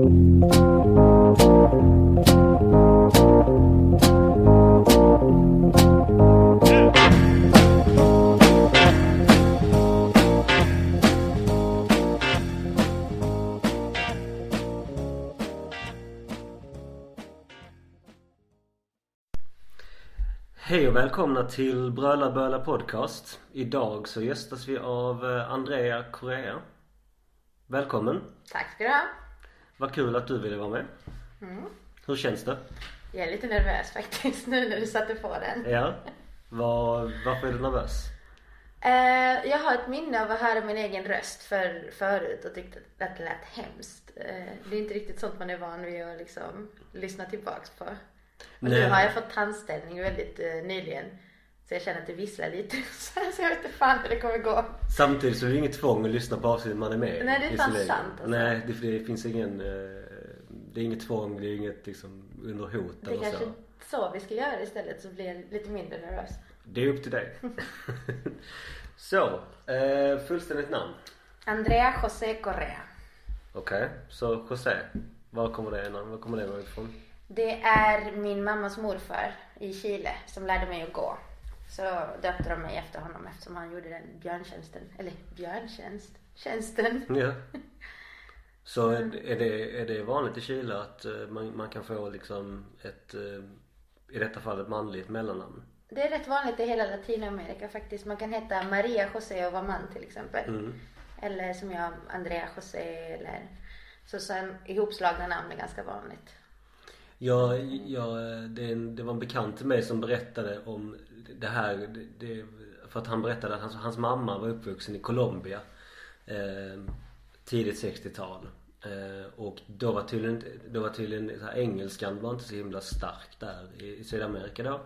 Hej och välkomna till Bröla Böla Podcast. Idag så gästas vi av eh, Andrea Correa. Välkommen. Tack ska du ha. Vad kul att du ville vara med. Hur känns det? Jag är lite nervös faktiskt nu när du satte på den. Ja. Var, varför är du nervös? Eh, jag har ett minne av att höra min egen röst för, förut och tyckte att det lät hemskt. Eh, det är inte riktigt sånt man är van vid att liksom lyssna tillbaks på. Och nu har jag fått tandställning väldigt eh, nyligen. Så jag känner att det visslar lite. så jag vet inte fan hur det kommer gå. Samtidigt så är det inget tvång att lyssna på avsnittet man är med. Nej, det är fan sant, alltså. Nej, det, det finns ingen... eh, Det är inget tvång, det är inget liksom under hot Det är eller kanske så. så vi ska göra istället så blir jag lite mindre nervös. Det är upp till dig. så, eh, fullständigt namn. Andrea José Correa. Okej, så José. Var kommer det, var kommer det ifrån? Det är min mammas morfar i Chile som lärde mig att gå. Så döpte de mig efter honom eftersom han gjorde den björntjänsten. Eller björntjänst? Tjänsten. Ja. Så är det, är det vanligt i Chile att eh, man, man kan få liksom ett, eh, i detta fall ett manligt mellannamn? Det är rätt vanligt i hela Latinamerika faktiskt. Man kan heta Maria José och vara man till exempel. Mm. Eller som jag, Andrea José eller så sen ihopslagna namn är ganska vanligt. Jag, jag, det, är en- det var en bekant till mig som berättade om det här. Det, för att han berättade att hans, hans mamma var uppvuxen i Colombia. Eh, tidigt 60-tal. Eh, och då var tydligen, då var tydligen så här, engelskan var inte så himla stark där i, i Sydamerika då.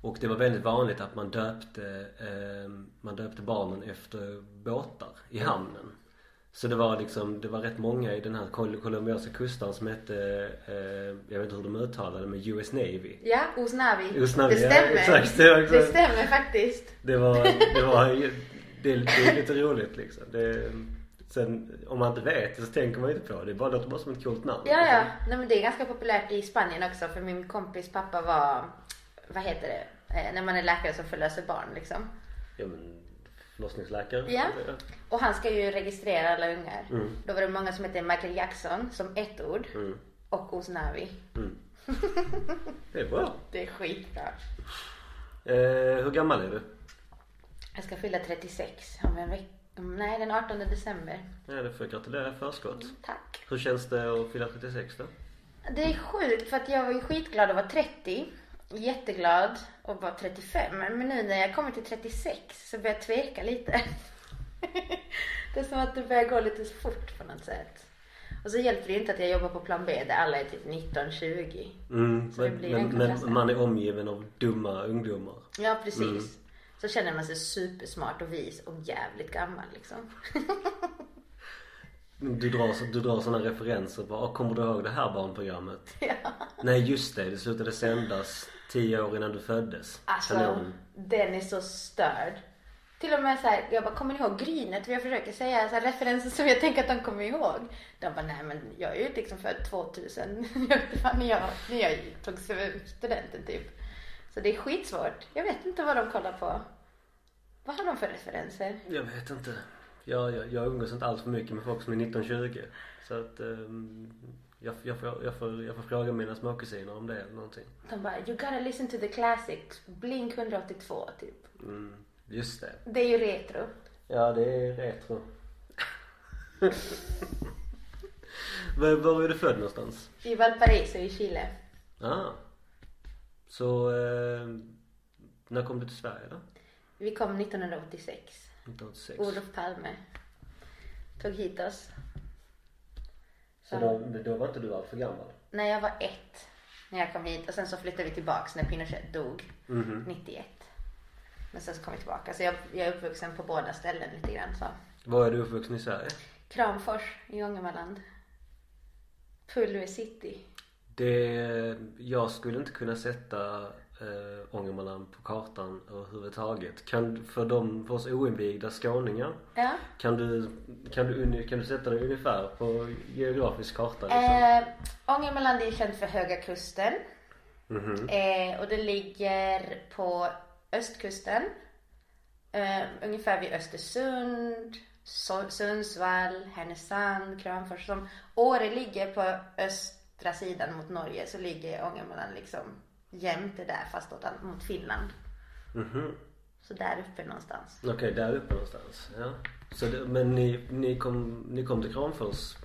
Och det var väldigt vanligt att man döpte, eh, man döpte barnen efter båtar i hamnen. Så det var liksom, det var rätt många i den här colombianska kustan som hette, eh, jag vet inte hur de uttalade men US Navy. Ja, Osnavi. Osnavi, det ja, stämmer. exakt, det exakt. det stämmer faktiskt. Det var, det var, det, det är lite roligt liksom. Det, sen om man inte vet så tänker man ju inte på det. Det bara låter bara som ett coolt namn. Ja, ja. Nej, men det är ganska populärt i Spanien också för min kompis pappa var, vad heter det, eh, när man är läkare som förlöser barn liksom. Ja men förlossningsläkare. Ja. Och han ska ju registrera alla ungar. Mm. Då var det många som hette Michael Jackson som ett ord Mm. och Osnavi. Mm. Det är bra. Det är skitbra. Eh, hur gammal är du? Jag ska fylla 36 om en vecka. Nej, den 18 december. Ja, det får jag gratulera i förskott. Tack. Hur känns det att fylla 36 då? Det är sjukt för att jag var ju skitglad att vara 30. Jätteglad att vara 35. Men nu när jag kommer till 36 så börjar jag tveka lite. det är som att det börjar gå lite fort på något sätt. Och så hjälper det ju inte att jag jobbar på plan B där alla är typ 19-20. Mm, Så det men, blir men, men man är omgiven av dumma ungdomar. Ja, precis. Så känner man sig supersmart och vis och jävligt gammal liksom. Du drar, du drar sådana referenser "Ah, kommer du ihåg det här barnprogrammet? ja. Nej just det, det slutade sändas tio år innan du föddes. Alltså, Kanon. den är så störd. Till och med så här, jag bara, kommer ni ihåg Grynet? Jag försöker säga så här, referenser som jag tänker att de kommer ihåg. De bara, nej men jag är ju liksom född 2000. Jag vet inte fan när jag, när jag tog studenten typ. Så det är skitsvårt. Jag vet inte vad de kollar på. Vad har de för referenser? Jag vet inte. Jag, jag, jag umgås inte alls för mycket med folk som är 19-20. Så att ehm, jag, jag, får, jag, får, jag får fråga mina småkusiner om det eller någonting. De bara, you gotta listen to the classics. Blink 182 typ. Mm, just det. Det är ju retro. Ja det är retro. var, var är du född någonstans? I Valparaiso i Chile. Ah. Så eh, när kom du till Sverige då? Vi kom 1986. 1986. Olof Palme tog hit oss. Så då, då var inte du allt för gammal? När jag var ett, när jag kom hit och sen så flyttade vi tillbaks när Pinochet dog, Mhm. 91. Men sen så kom vi tillbaka. Så jag, jag är uppvuxen på båda ställen lite grann så. Var är du uppvuxen i Sverige? Kramfors i Ångermanland. Pulver city. Det, jag skulle inte kunna sätta eh, Ångermanland på kartan överhuvudtaget. Kan, för de, för oss oinvigda skåningar, Ja. kan du, kan du, kan du sätta det ungefär på geografisk karta liksom? Eh, Ångermanland är känt för Höga Kusten. Mhm. Eh, och det ligger på östkusten. Eh, ungefär vid Östersund, So- Sundsvall, Härnösand, Kramfors. Som Åre ligger på östra sidan mot Norge så ligger Ångermanland liksom jämte där fast åt, mot Finland. Mhm. Så där uppe någonstans. Okej, där uppe någonstans. Ja. Så det, men ni, ni, kom, ni kom till Kramfors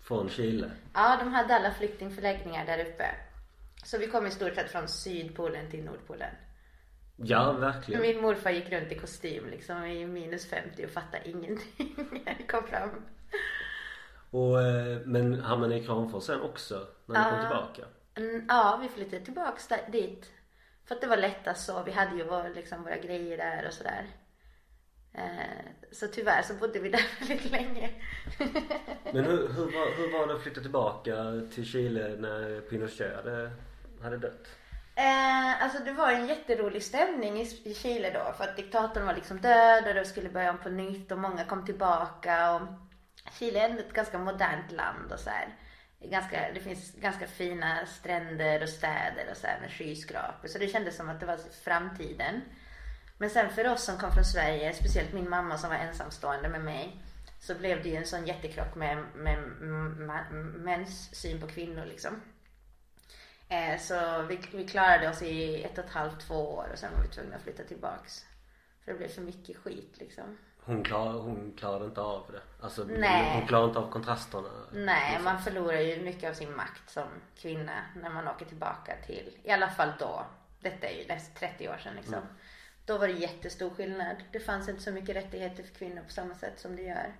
från Chile? Ja, de hade alla flyktingförläggningar där uppe. Så vi kom i stort sett från Sydpolen till Nordpolen. Ja, verkligen. Min morfar gick runt i kostym liksom i minus 50 och fattade ingenting när det kom fram. Och, eh, men hamnade ni i Kramfors sen också när ni kom Ja. tillbaka? Mm, Ja, vi flyttade tillbaks där, dit. För att det var lättast så. Vi hade ju vår, liksom, våra grejer där och sådär. Eh, så tyvärr så bodde vi där väldigt länge. Men hur, hur, var, hur var det att flytta tillbaka till Chile när Pinochet hade, hade dött? Eh, alltså det var en jätterolig stämning i, i Chile då för att diktatorn var liksom död och det skulle börja om på nytt och många kom tillbaka och Chile är ändå ett ganska modernt land och så här. Ganska, det finns ganska fina stränder och städer och så här med skyskrapor så det kändes som att det var framtiden. Men sen för oss som kom från Sverige, speciellt min mamma som var ensamstående med mig så blev det ju en sån jättekrock med, med, med mäns syn på kvinnor liksom. Eh, så vi, vi klarade oss i ett och ett halvt, två år och sen var vi tvungna att flytta tillbaks. För det blev för mycket skit liksom. Hon, klar, hon klarade inte av det. Alltså, Nej. hon klarade inte av kontrasterna. Nej, liksom. man förlorar ju mycket av sin makt som kvinna när man åker tillbaka till, i alla fall då. Detta är ju nästan 30 år sedan liksom. Då var det jättestor skillnad. Det fanns inte så mycket rättigheter för kvinnor på samma sätt som det gör.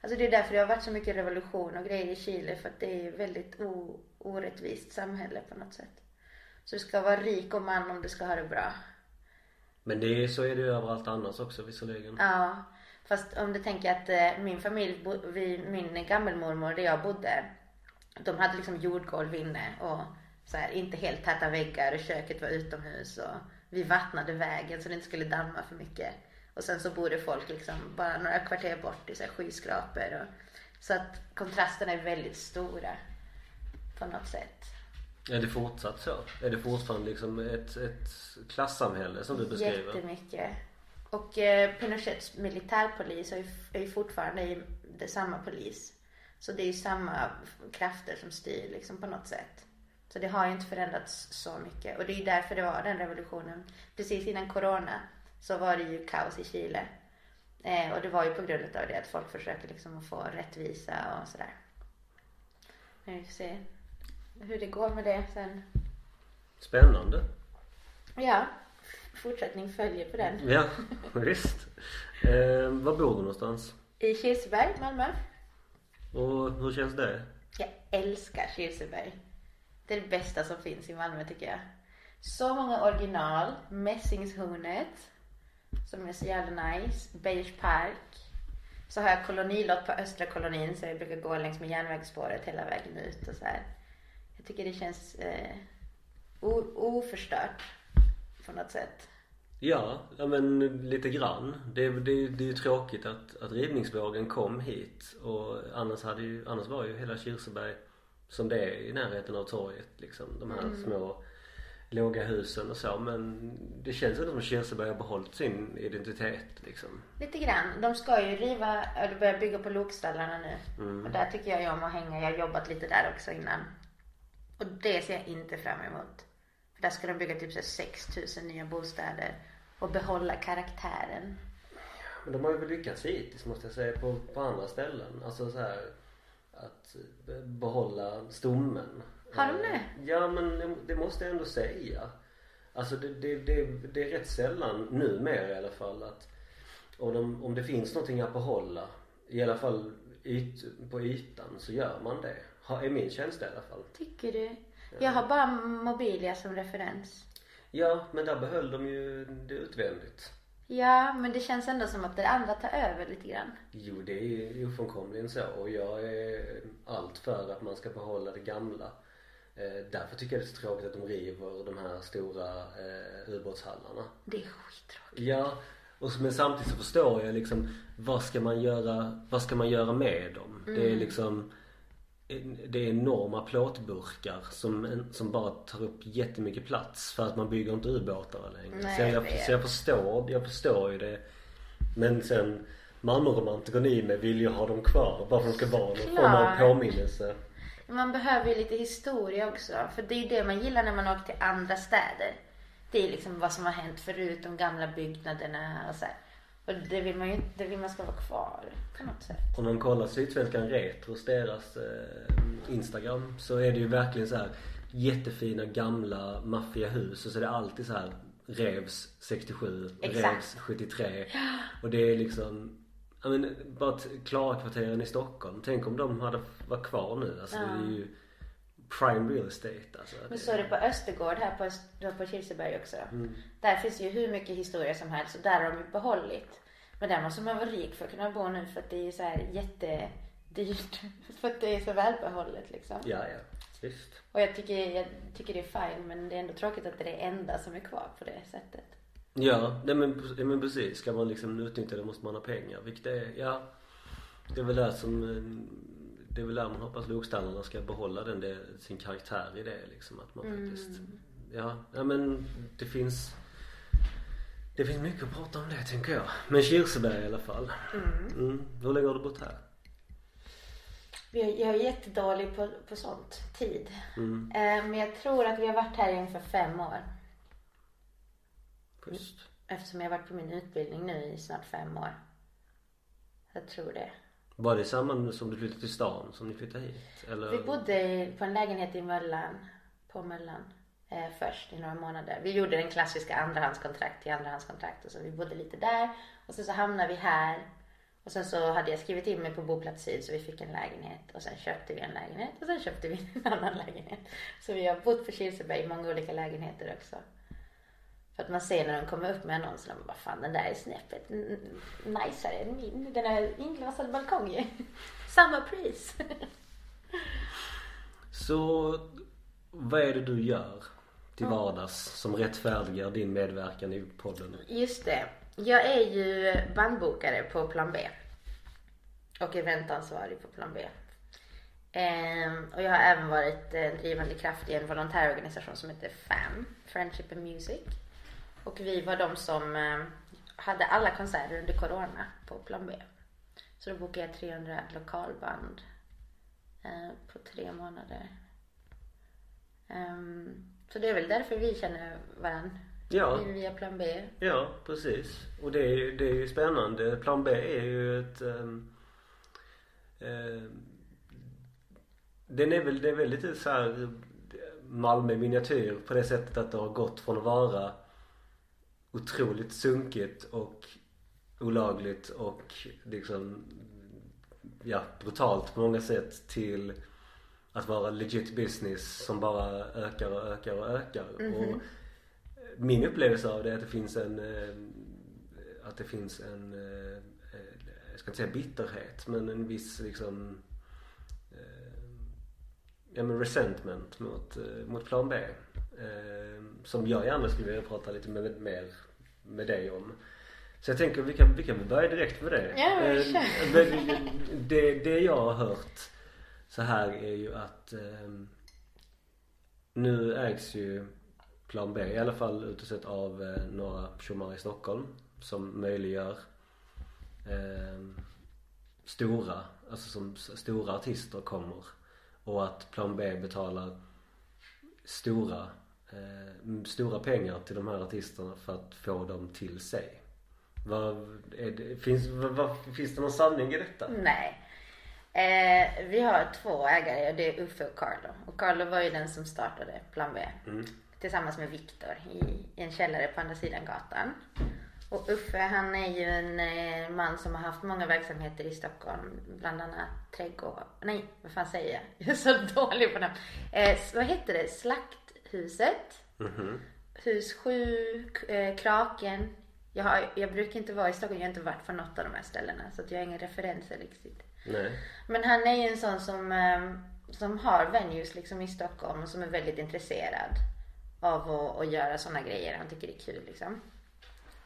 Alltså det är därför det har varit så mycket revolution och grejer i Chile för att det är ett väldigt orättvist samhälle på något sätt. Så du ska vara rik och man om du ska ha det bra. Men det är, så är det ju överallt annars också visserligen. Ja, fast om du tänker att eh, min familj, bo- vi, min gammelmormor där jag bodde, de hade liksom jordgolv inne och så här, inte helt täta väggar och köket var utomhus och vi vattnade vägen så det inte skulle damma för mycket. Och sen så bodde folk liksom bara några kvarter bort i så här skyskrapor och, så att kontrasterna är väldigt stora på något sätt. Är det fortsatt så? Är det fortfarande liksom ett, ett klassamhälle som du beskriver? Jättemycket. Och eh, Pinochets militärpolis är ju, är ju fortfarande i, det samma polis. Så det är ju samma krafter som styr liksom på något sätt. Så det har ju inte förändrats så mycket. Och det är ju därför det var den revolutionen. Precis innan corona så var det ju kaos i Chile. Eh, och det var ju på grund av det att folk försöker liksom att få rättvisa och sådär. Men vi får se hur det går med det sen. Spännande. Ja, fortsättning följer på den. Ja, visst. Eh, var bor du någonstans? I Kirseberg, Malmö. Och hur känns det? Jag älskar Kirseberg. Det är det bästa som finns i Malmö tycker jag. Så många original. Mässingshornet. Som är så jävla nice. Beige Park. Så har jag kolonilott på Östra kolonin så jag brukar gå längs med järnvägsspåret hela vägen ut och så här. Jag tycker det känns eh, oförstört på något sätt. Ja, ja men lite grann. Det, det, det är ju tråkigt att, att rivningsvågen kom hit och annars, hade ju, annars var ju hela Kirseberg som det är i närheten av torget liksom. De här små låga husen och så men det känns ändå som Kirseberg har behållit sin identitet liksom. Lite grann. De ska ju riva, eller börja bygga på lokstallarna nu. Och där tycker jag ju om att hänga. Jag har jobbat lite där också innan. Och det ser jag inte fram emot. För där ska de bygga typ så här 6000 nya bostäder. Och behålla karaktären. Men de har ju väl lyckats hittills måste jag säga på, på andra ställen. Alltså så här att be- behålla stommen. Har de det? Eh, Ja men det- det måste jag ändå säga. Alltså det, det, det, det är rätt sällan, numera i alla fall, att om, de, om det finns någonting att behålla, i alla fall yt, på ytan, så gör man det. Är min känsla i alla fall. Tycker du? Jag har bara Mobilia som referens. Ja, men där behöll de ju det utvändigt. Ja, men det känns ändå som att det andra tar över lite grann. Jo, det är ju ofrånkomligen så och jag är allt för att man ska behålla det gamla. Eh, därför tycker jag det är så tråkigt att de river de här stora eh, ubåtshallarna. Det är skittråkigt. Ja, och så, men samtidigt så förstår jag liksom vad ska man göra, vad ska man göra med dem? Det är liksom det är enorma plåtburkar som, som bara tar upp jättemycket plats för att man bygger inte ubåtar längre. Nej, så, jag jag, så jag förstår, jag förstår ju det. Men sen Malmöromantikern i mig vill ju ha dem kvar bara för att de ska vara någon form av påminnelse. Man behöver ju lite historia också. För det är ju det man gillar när man åker till andra städer. Det är liksom vad som har hänt förut, de gamla byggnaderna och så här. Och det vill man ju det vill man ska vara kvar på något sätt. Om man kollar Sydsvenskan Retros, deras eh, Instagram, så är det ju verkligen så här jättefina gamla maffiga hus och så är det alltid så här revs 67, Exakt. revs 73. Och det är liksom, ja men bara Klarakvarteren i Stockholm. Tänk om de hade varit kvar nu. Alltså det är ju prime real estate alltså. Men så är det på Östergård här på, Öst- på Kirseberg också. Där finns det ju hur mycket historia som helst och där har de ju behållit. Men där måste man vara rik för att kunna bo nu för att det är ju så här jättedyrt. För att det är så välbehållet liksom. Ja, ja. Visst. Och jag tycker, jag tycker det är fine men det är ändå tråkigt att det är det enda som är kvar på det sättet. Ja, nej men, men precis. Ska man liksom utnyttja det måste man ha pengar. Vilket är, ja. Det är väl där som, eh, det är väl där man hoppas lokstallarna ska behålla den, det, sin karaktär i det liksom. Att man faktiskt, ja, ja men det finns det finns mycket att prata om det tänker jag. Men Kirseberg i alla fall. Mm. Hur länge har du bott här? Jag är jättedålig på, på sånt, tid. Mm. Eh, Men jag tror att vi har varit här i ungefär fem år. Schysst. Eftersom jag har varit på min utbildning nu i snart fem år. Jag tror det. Var det samma som du flyttade till stan som ni flyttade hit? Eller? Vi bodde på en lägenhet i Möllan, på Möllan, eh, först i några månader. Vi gjorde den klassiska andrahandskontrakt till andrahandskontrakt och så vi bodde lite där och sen så hamnade vi här och sen så hade jag skrivit in mig på boplats syd så vi fick en lägenhet och sen köpte vi en lägenhet och sen köpte vi en annan lägenhet. Så vi har bott på Kirseberg i många olika lägenheter också. För att man ser när de kommer upp med annonserna, vad fan den där är snäppet najsare än min. Den har inglasad balkong ju. Samma pris. Så vad är det du gör till vardags som rättfärdigar din medverkan i podden? Just det. Jag är ju bandbokare på Plan B. Och eventansvarig på Plan B. Ehm, och jag har även varit eh, drivande kraft i en volontärorganisation som heter FAM, Friendship and Music. Och vi var de som eh, hade alla konserter under Corona på Plan B. Så då bokade jag 300 lokalband eh, på tre månader. Ehm, så det är väl därför vi känner varandra Ja. via Plan B. Ja, precis. Och det är, ju- det är ju spännande. Plan B är ju ett... Um, den är väl, det är väl lite så här Malmö miniatyr på det sättet att det har gått från att vara otroligt sunkigt och olagligt och liksom ja, brutalt på många sätt till att vara legit business som bara ökar och ökar och ökar. Och min upplevelse av det är att det finns en eh, att det finns en eh, eh, jag ska inte säga bitterhet men en viss liksom ja men resentment mot, mot plan B. Eh, som jag gärna skulle vilja prata lite med, mer med dig om. Så jag tänker vi kan, vi kan börja direkt med det. Ja, Eh, men det, det jag har hört så här är ju att eh, nu ägs ju Plan B i alla fall utsett av eh, några tjommar i Stockholm som möjliggör eh, stora, alltså som stora artister kommer och att Plan B betalar stora, eh, stora pengar till de här artisterna för att få dem till sig. Vad, det, finns, vad, finns det någon sanning i detta? Nej. Eh, vi har två ägare och det är Uffe och Carlo. Och Carlo var ju den som startade Plan B. Tillsammans med Viktor i, i en källare på andra sidan gatan. Och Uffe han är ju en eh, man som har haft många verksamheter i Stockholm. Bland annat trädgård. Nej, vad fan säger jag? Jag är så dålig på namn. Eh, vad heter det? Slakthuset. Hus 7, eh, Kraken. Jag, har, jag brukar inte vara i Stockholm, jag har inte varit på något av de här ställena. Så jag har inga referenser riktigt. Nej. Men han är ju en sån som, eh, som har venues liksom i Stockholm och som är väldigt intresserad av att, att göra sådana grejer. Han tycker det är kul liksom.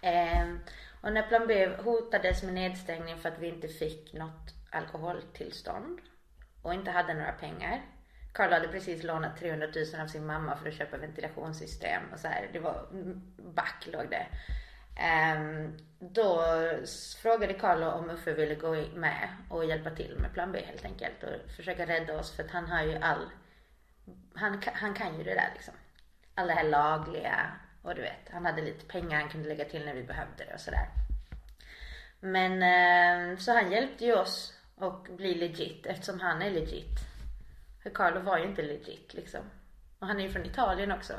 Ehm, och när Plan B hotades med nedstängning för att vi inte fick något alkoholtillstånd och inte hade några pengar. Karl hade precis lånat 300 000 av sin mamma för att köpa ventilationssystem och så här. Det var mm, back låg det. Um, då frågade Karl om Uffe ville gå med och hjälpa till med plan B helt enkelt och försöka rädda oss för att han har ju all, han, han kan ju det där liksom. All det här lagliga och du vet, han hade lite pengar han kunde lägga till när vi behövde det och sådär. Men um, så han hjälpte ju oss och bli legit eftersom han är legit. För Carlo var ju inte legit liksom. Och han är ju från Italien också.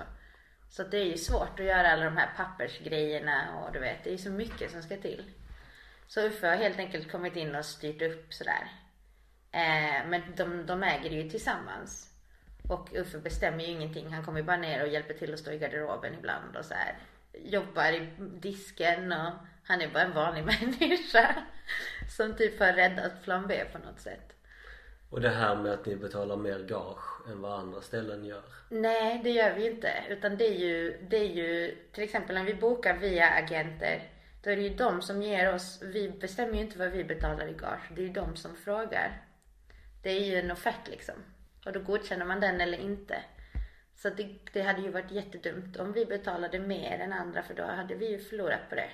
Så det är ju svårt att göra alla de här pappersgrejerna och du vet, det är ju så mycket som ska till. Så Uffe har helt enkelt kommit in och styrt upp sådär. Eh, men de, de äger det ju tillsammans. Och Uffe bestämmer ju ingenting. Han kommer ju bara ner och hjälper till att stå i garderoben ibland och så här. Jobbar i disken och han är bara en vanlig människa. Som typ har räddat plan B på något sätt. Och det här med att ni betalar mer gage än vad andra ställen gör? Nej, det gör vi inte. Utan det är ju, det är ju till exempel när vi bokar via agenter. Då är det ju de som ger oss, vi bestämmer ju inte vad vi betalar i gage. Det är ju de som frågar. Det är ju en offert liksom. Och då godkänner man den eller inte. Så det, det hade ju varit jättedumt om vi betalade mer än andra för då hade vi ju förlorat på det.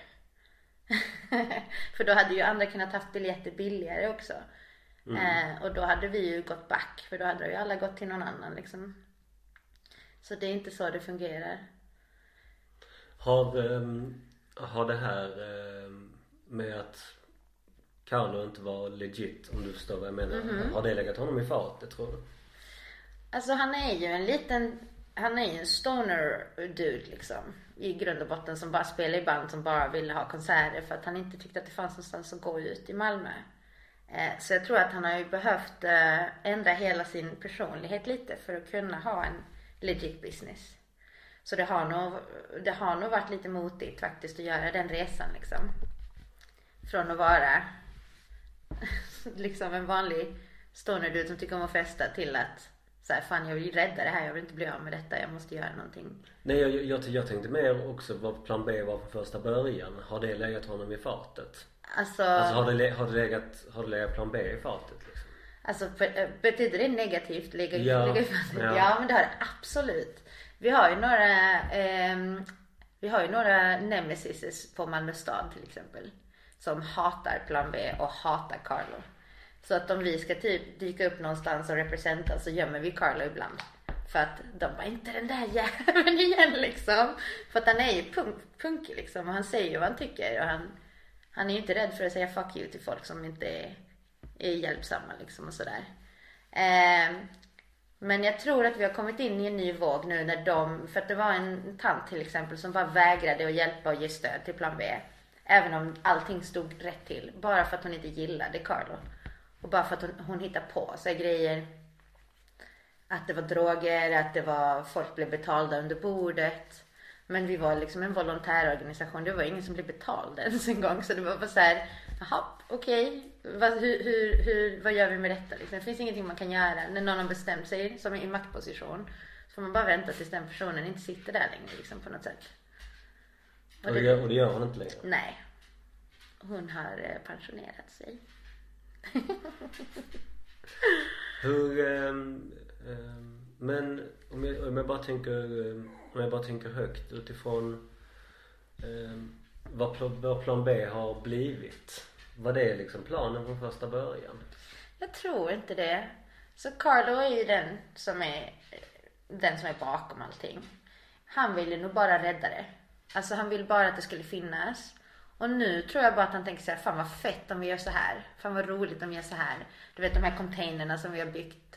för då hade ju andra kunnat haft biljetter billigare också. Mm. Eh, och då hade vi ju gått back för då hade ju alla gått till någon annan liksom. Så det är inte så det fungerar. Har, um, har det här um, med att Carlo inte var legit om du förstår vad jag menar. Mm -hmm. Har det legat honom i fatet tror du? Alltså han är ju en liten, han är ju en stoner dude liksom. I grund och botten som bara spelar i band som bara ville ha konserter för att han inte tyckte att det fanns någonstans att gå ut i Malmö. Eh, så jag tror att han har ju behövt eh, ändra hela sin personlighet lite för att kunna ha en legit business. Så det har nog, det har nog varit lite motigt faktiskt att göra den resan liksom. Från att vara liksom en vanlig stoner som tycker om att festa till att så här, fan jag vill rädda det här, jag vill inte bli av med detta, jag måste göra någonting. Nej jag, jag, jag tänkte mer också vad plan B var från första början. Har det legat honom i fatet? Alltså, alltså har, det, har, det legat, har det legat plan B i fatet? Liksom? Alltså eh, betyder det negativt? Ligga, ja, ligga i? Ja. ja men det har det absolut. Vi har ju några eh, Vi har ju några nemesis på Malmö stad till exempel. Som hatar plan B och hatar Carlo. Så att om vi ska typ dyka upp någonstans och representa så gömmer vi Carlo ibland. För att de bara, inte den där jäveln igen liksom. För att han är ju punk, punkig liksom och han säger ju vad han tycker och han han är ju inte rädd för att säga fuck you till folk som inte är, är hjälpsamma liksom och sådär. Eh, men jag tror att vi har kommit in i en ny våg nu när de, för att det var en tant till exempel som bara vägrade att hjälpa och ge stöd till plan B. Även om allting stod rätt till. Bara för att hon inte gillade Carlo. Och bara för att hon, hon hittade på sig grejer. Att det var droger, att det var, folk blev betalda under bordet. Men vi var liksom en volontärorganisation. Det var ingen som blev betald ens en gång. Så det var bara så här, jaha, okej. Okay. hur, hur, hur, vad gör vi med detta? Liksom, det finns ingenting man kan göra. När någon har bestämt sig, som i maktposition, så får man bara vänta tills den personen inte sitter där längre liksom, på något sätt. Och, och, det, gör, och det gör hon inte längre? Nej. Hon har eh, pensionerat sig hur, um, um, men om jag, om jag bara tänker um, om jag bara tänker högt utifrån um, vad, plan, vad plan B har blivit. Var det liksom planen från första början? Jag tror inte det. Så Carlo är ju den som är den som är bakom allting. Han ville nog bara rädda det. Alltså han ville bara att det skulle finnas. Och nu tror jag bara att han tänker såhär, fan vad fett om vi gör så här. Fan vad roligt om vi gör så här. Du vet de här containerna som vi har byggt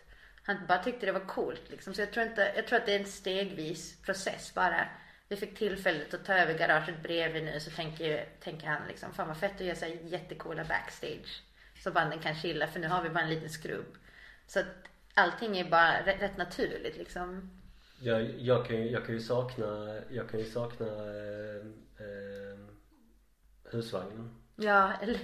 han bara tyckte det var coolt liksom. Så jag tror inte, jag tror att det är en stegvis process bara. Vi fick tillfället att ta över garaget bredvid nu så tänker, tänker han liksom, fan vad fett att göra så här jättecoola backstage. Så banden kan chilla för nu har vi bara en liten skrubb. Så att allting är bara rätt, rätt naturligt liksom. Jag, jag, kan, jag kan ju sakna, jag kan ju sakna eh, eh, husvagnen. Ja, eller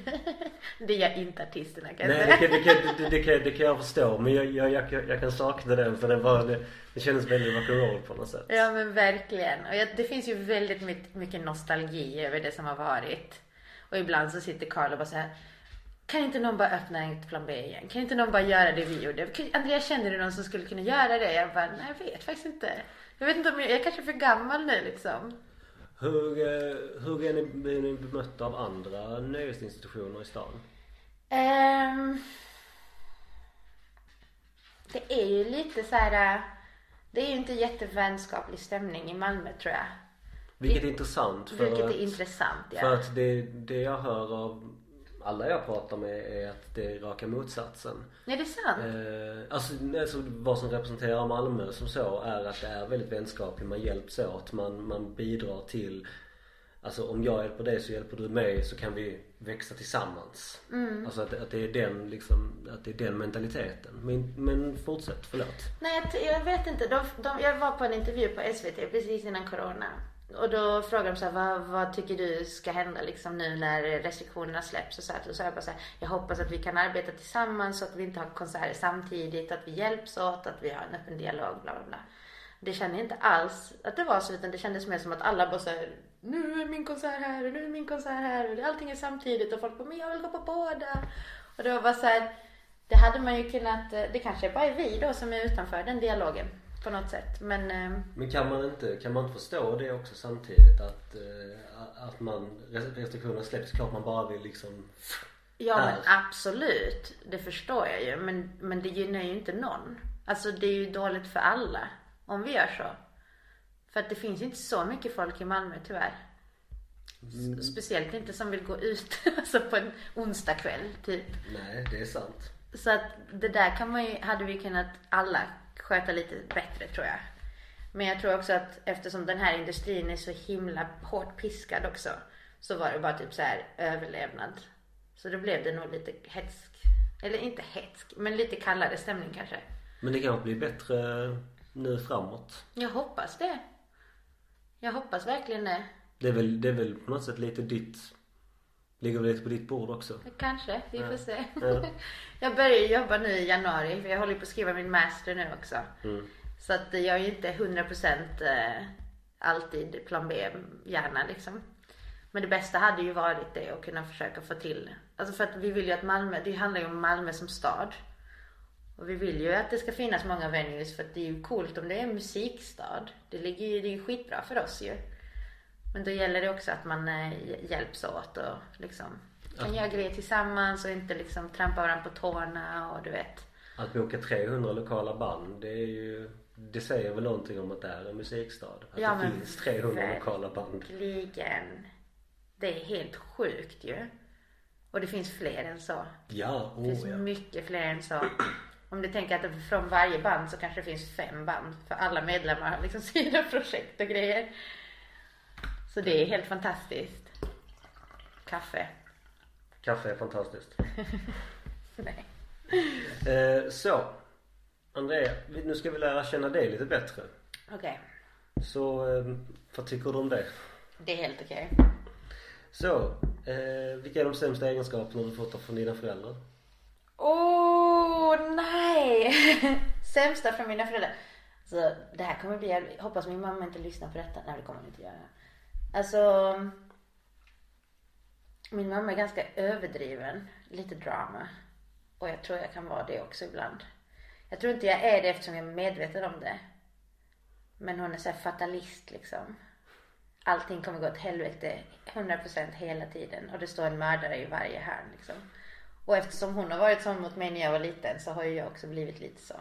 det gör inte artisterna kan Nej det kan, det, kan, det, det, kan, det kan jag förstå men jag, jag, jag, jag kan sakna den för det, var, det, det kändes väldigt rock'n'roll på något sätt. Ja men verkligen. Och jag, det finns ju väldigt mycket, mycket nostalgi över det som har varit. Och ibland så sitter Carl och bara så här. Kan inte någon bara öppna en plan B igen? Kan inte någon bara göra det vi gjorde? Andrea, känner du någon som skulle kunna göra det? Jag bara, nej jag vet faktiskt inte. Jag vet inte om jag, jag är kanske är för gammal nu liksom. Hur, eh, hur är ni, blir ni bemötta av andra nöjesinstitutioner i stan? Ehm, det är ju lite så här. äh, Det är ju inte jättevänskaplig stämning i Malmö tror jag. Vilket är intressant för Vilket att, är intressant ja. För att det, det jag hör av alla jag pratar med är att det är raka motsatsen. Nej det är sant. Eh, alltså, alltså vad som representerar Malmö som så är att det är väldigt vänskapligt. Man hjälps åt. Man, man bidrar till Alltså om jag hjälper dig så hjälper du mig så kan vi växa tillsammans. Mm. Alltså att, att det är den liksom, att det är den mentaliteten. Men, men fortsätt, förlåt. Nej, jag, jag vet inte. De, de, jag var på en intervju på SVT precis innan corona. Och då frågade de så här, vad, vad tycker du ska hända liksom nu när restriktionerna släpps? Och så, här, så sa jag bara så här, jag hoppas att vi kan arbeta tillsammans så att vi inte har konserter samtidigt, att vi hjälps åt, att vi har en öppen dialog, bla bla bla. Det kände inte alls att det var så, utan det kändes mer som att alla bara så här, nu är min konsert här och nu är min konsert här och allting är samtidigt och folk bara, men jag vill gå på båda. Och det var bara så här, det hade man ju kunnat, eh, det kanske bara är vi då som är utanför den dialogen på något sätt. Men eh, Men kan man inte, kan man inte förstå det också samtidigt att, eh, att man, restriktionerna släpps, klart man bara vill liksom ja Här. men absolut, det förstår jag ju. Men, men det gynnar ju inte någon. Alltså det är ju dåligt för alla om vi gör så. För att det finns ju inte så mycket folk i Malmö tyvärr. S- Speciellt inte som vill gå ut alltså på en onsdagkväll typ. Nej, det är sant. Så att det där kan man ju, hade vi kunnat alla sköta lite bättre tror jag. Men jag tror också att eftersom den här industrin är så himla hårt piskad också. Så var det bara typ så här överlevnad. Så då blev det nog lite hetsk. Eller inte hetsk, men lite kallare stämning kanske. Men det kanske blir bättre nu framåt. Jag hoppas det. Jag hoppas verkligen det. Det är väl, det är väl på något sätt lite ditt, ligger lite på ditt bord också. Kanske, vi får se. Ja. Jag börjar jobba nu i januari för jag håller på att skriva min master nu också. Mm. Så att jag är ju inte 100% eh, alltid plan B-hjärna liksom. Men det bästa hade ju varit det att kunna försöka få till. Alltså för att vi vill ju att Malmö, det handlar ju om Malmö som stad. Och vi vill ju att det ska finnas många venues för att det är ju coolt om det är en musikstad. Det ligger ju, det är ju skitbra för oss ju. Men då gäller det också att man eh, hjälps åt och liksom kan göra grejer tillsammans och inte liksom trampa varandra på tårna och du vet. Att boka 300 lokala band, det är ju, det säger väl någonting om att det är en musikstad. Att Ja, det finns 300 lokala band. Verkligen. Det är helt sjukt ju. Och det finns fler än så. Ja, Det finns oh ja. mycket fler än så. Om du tänker att från varje band så kanske det finns fem band. För alla medlemmar har liksom sina projekt och grejer. Så det är helt fantastiskt. Kaffe. Kaffe är fantastiskt. Nej. Eh, så. Andrea, nu ska vi lära känna dig lite bättre. Okej. Så, eh, vad tycker du om det? Det är helt okej. Så, eh, vilka är de sämsta egenskaperna du fått från dina föräldrar? Åh oh, nej! Sämsta från mina föräldrar. Så det här kommer bli, jag hoppas min mamma inte lyssnar på detta. Nej det kommer hon inte göra. Alltså. Min mamma är ganska överdriven. Lite drama. Och jag tror jag kan vara det också ibland. Jag tror inte jag är det eftersom jag är medveten om det. Men hon är så här fatalist liksom. Allting kommer gå åt helvete 100% hela tiden. Och det står en mördare i varje hörn liksom. Och eftersom hon har varit sån mot mig när jag var liten så har ju jag också blivit lite så.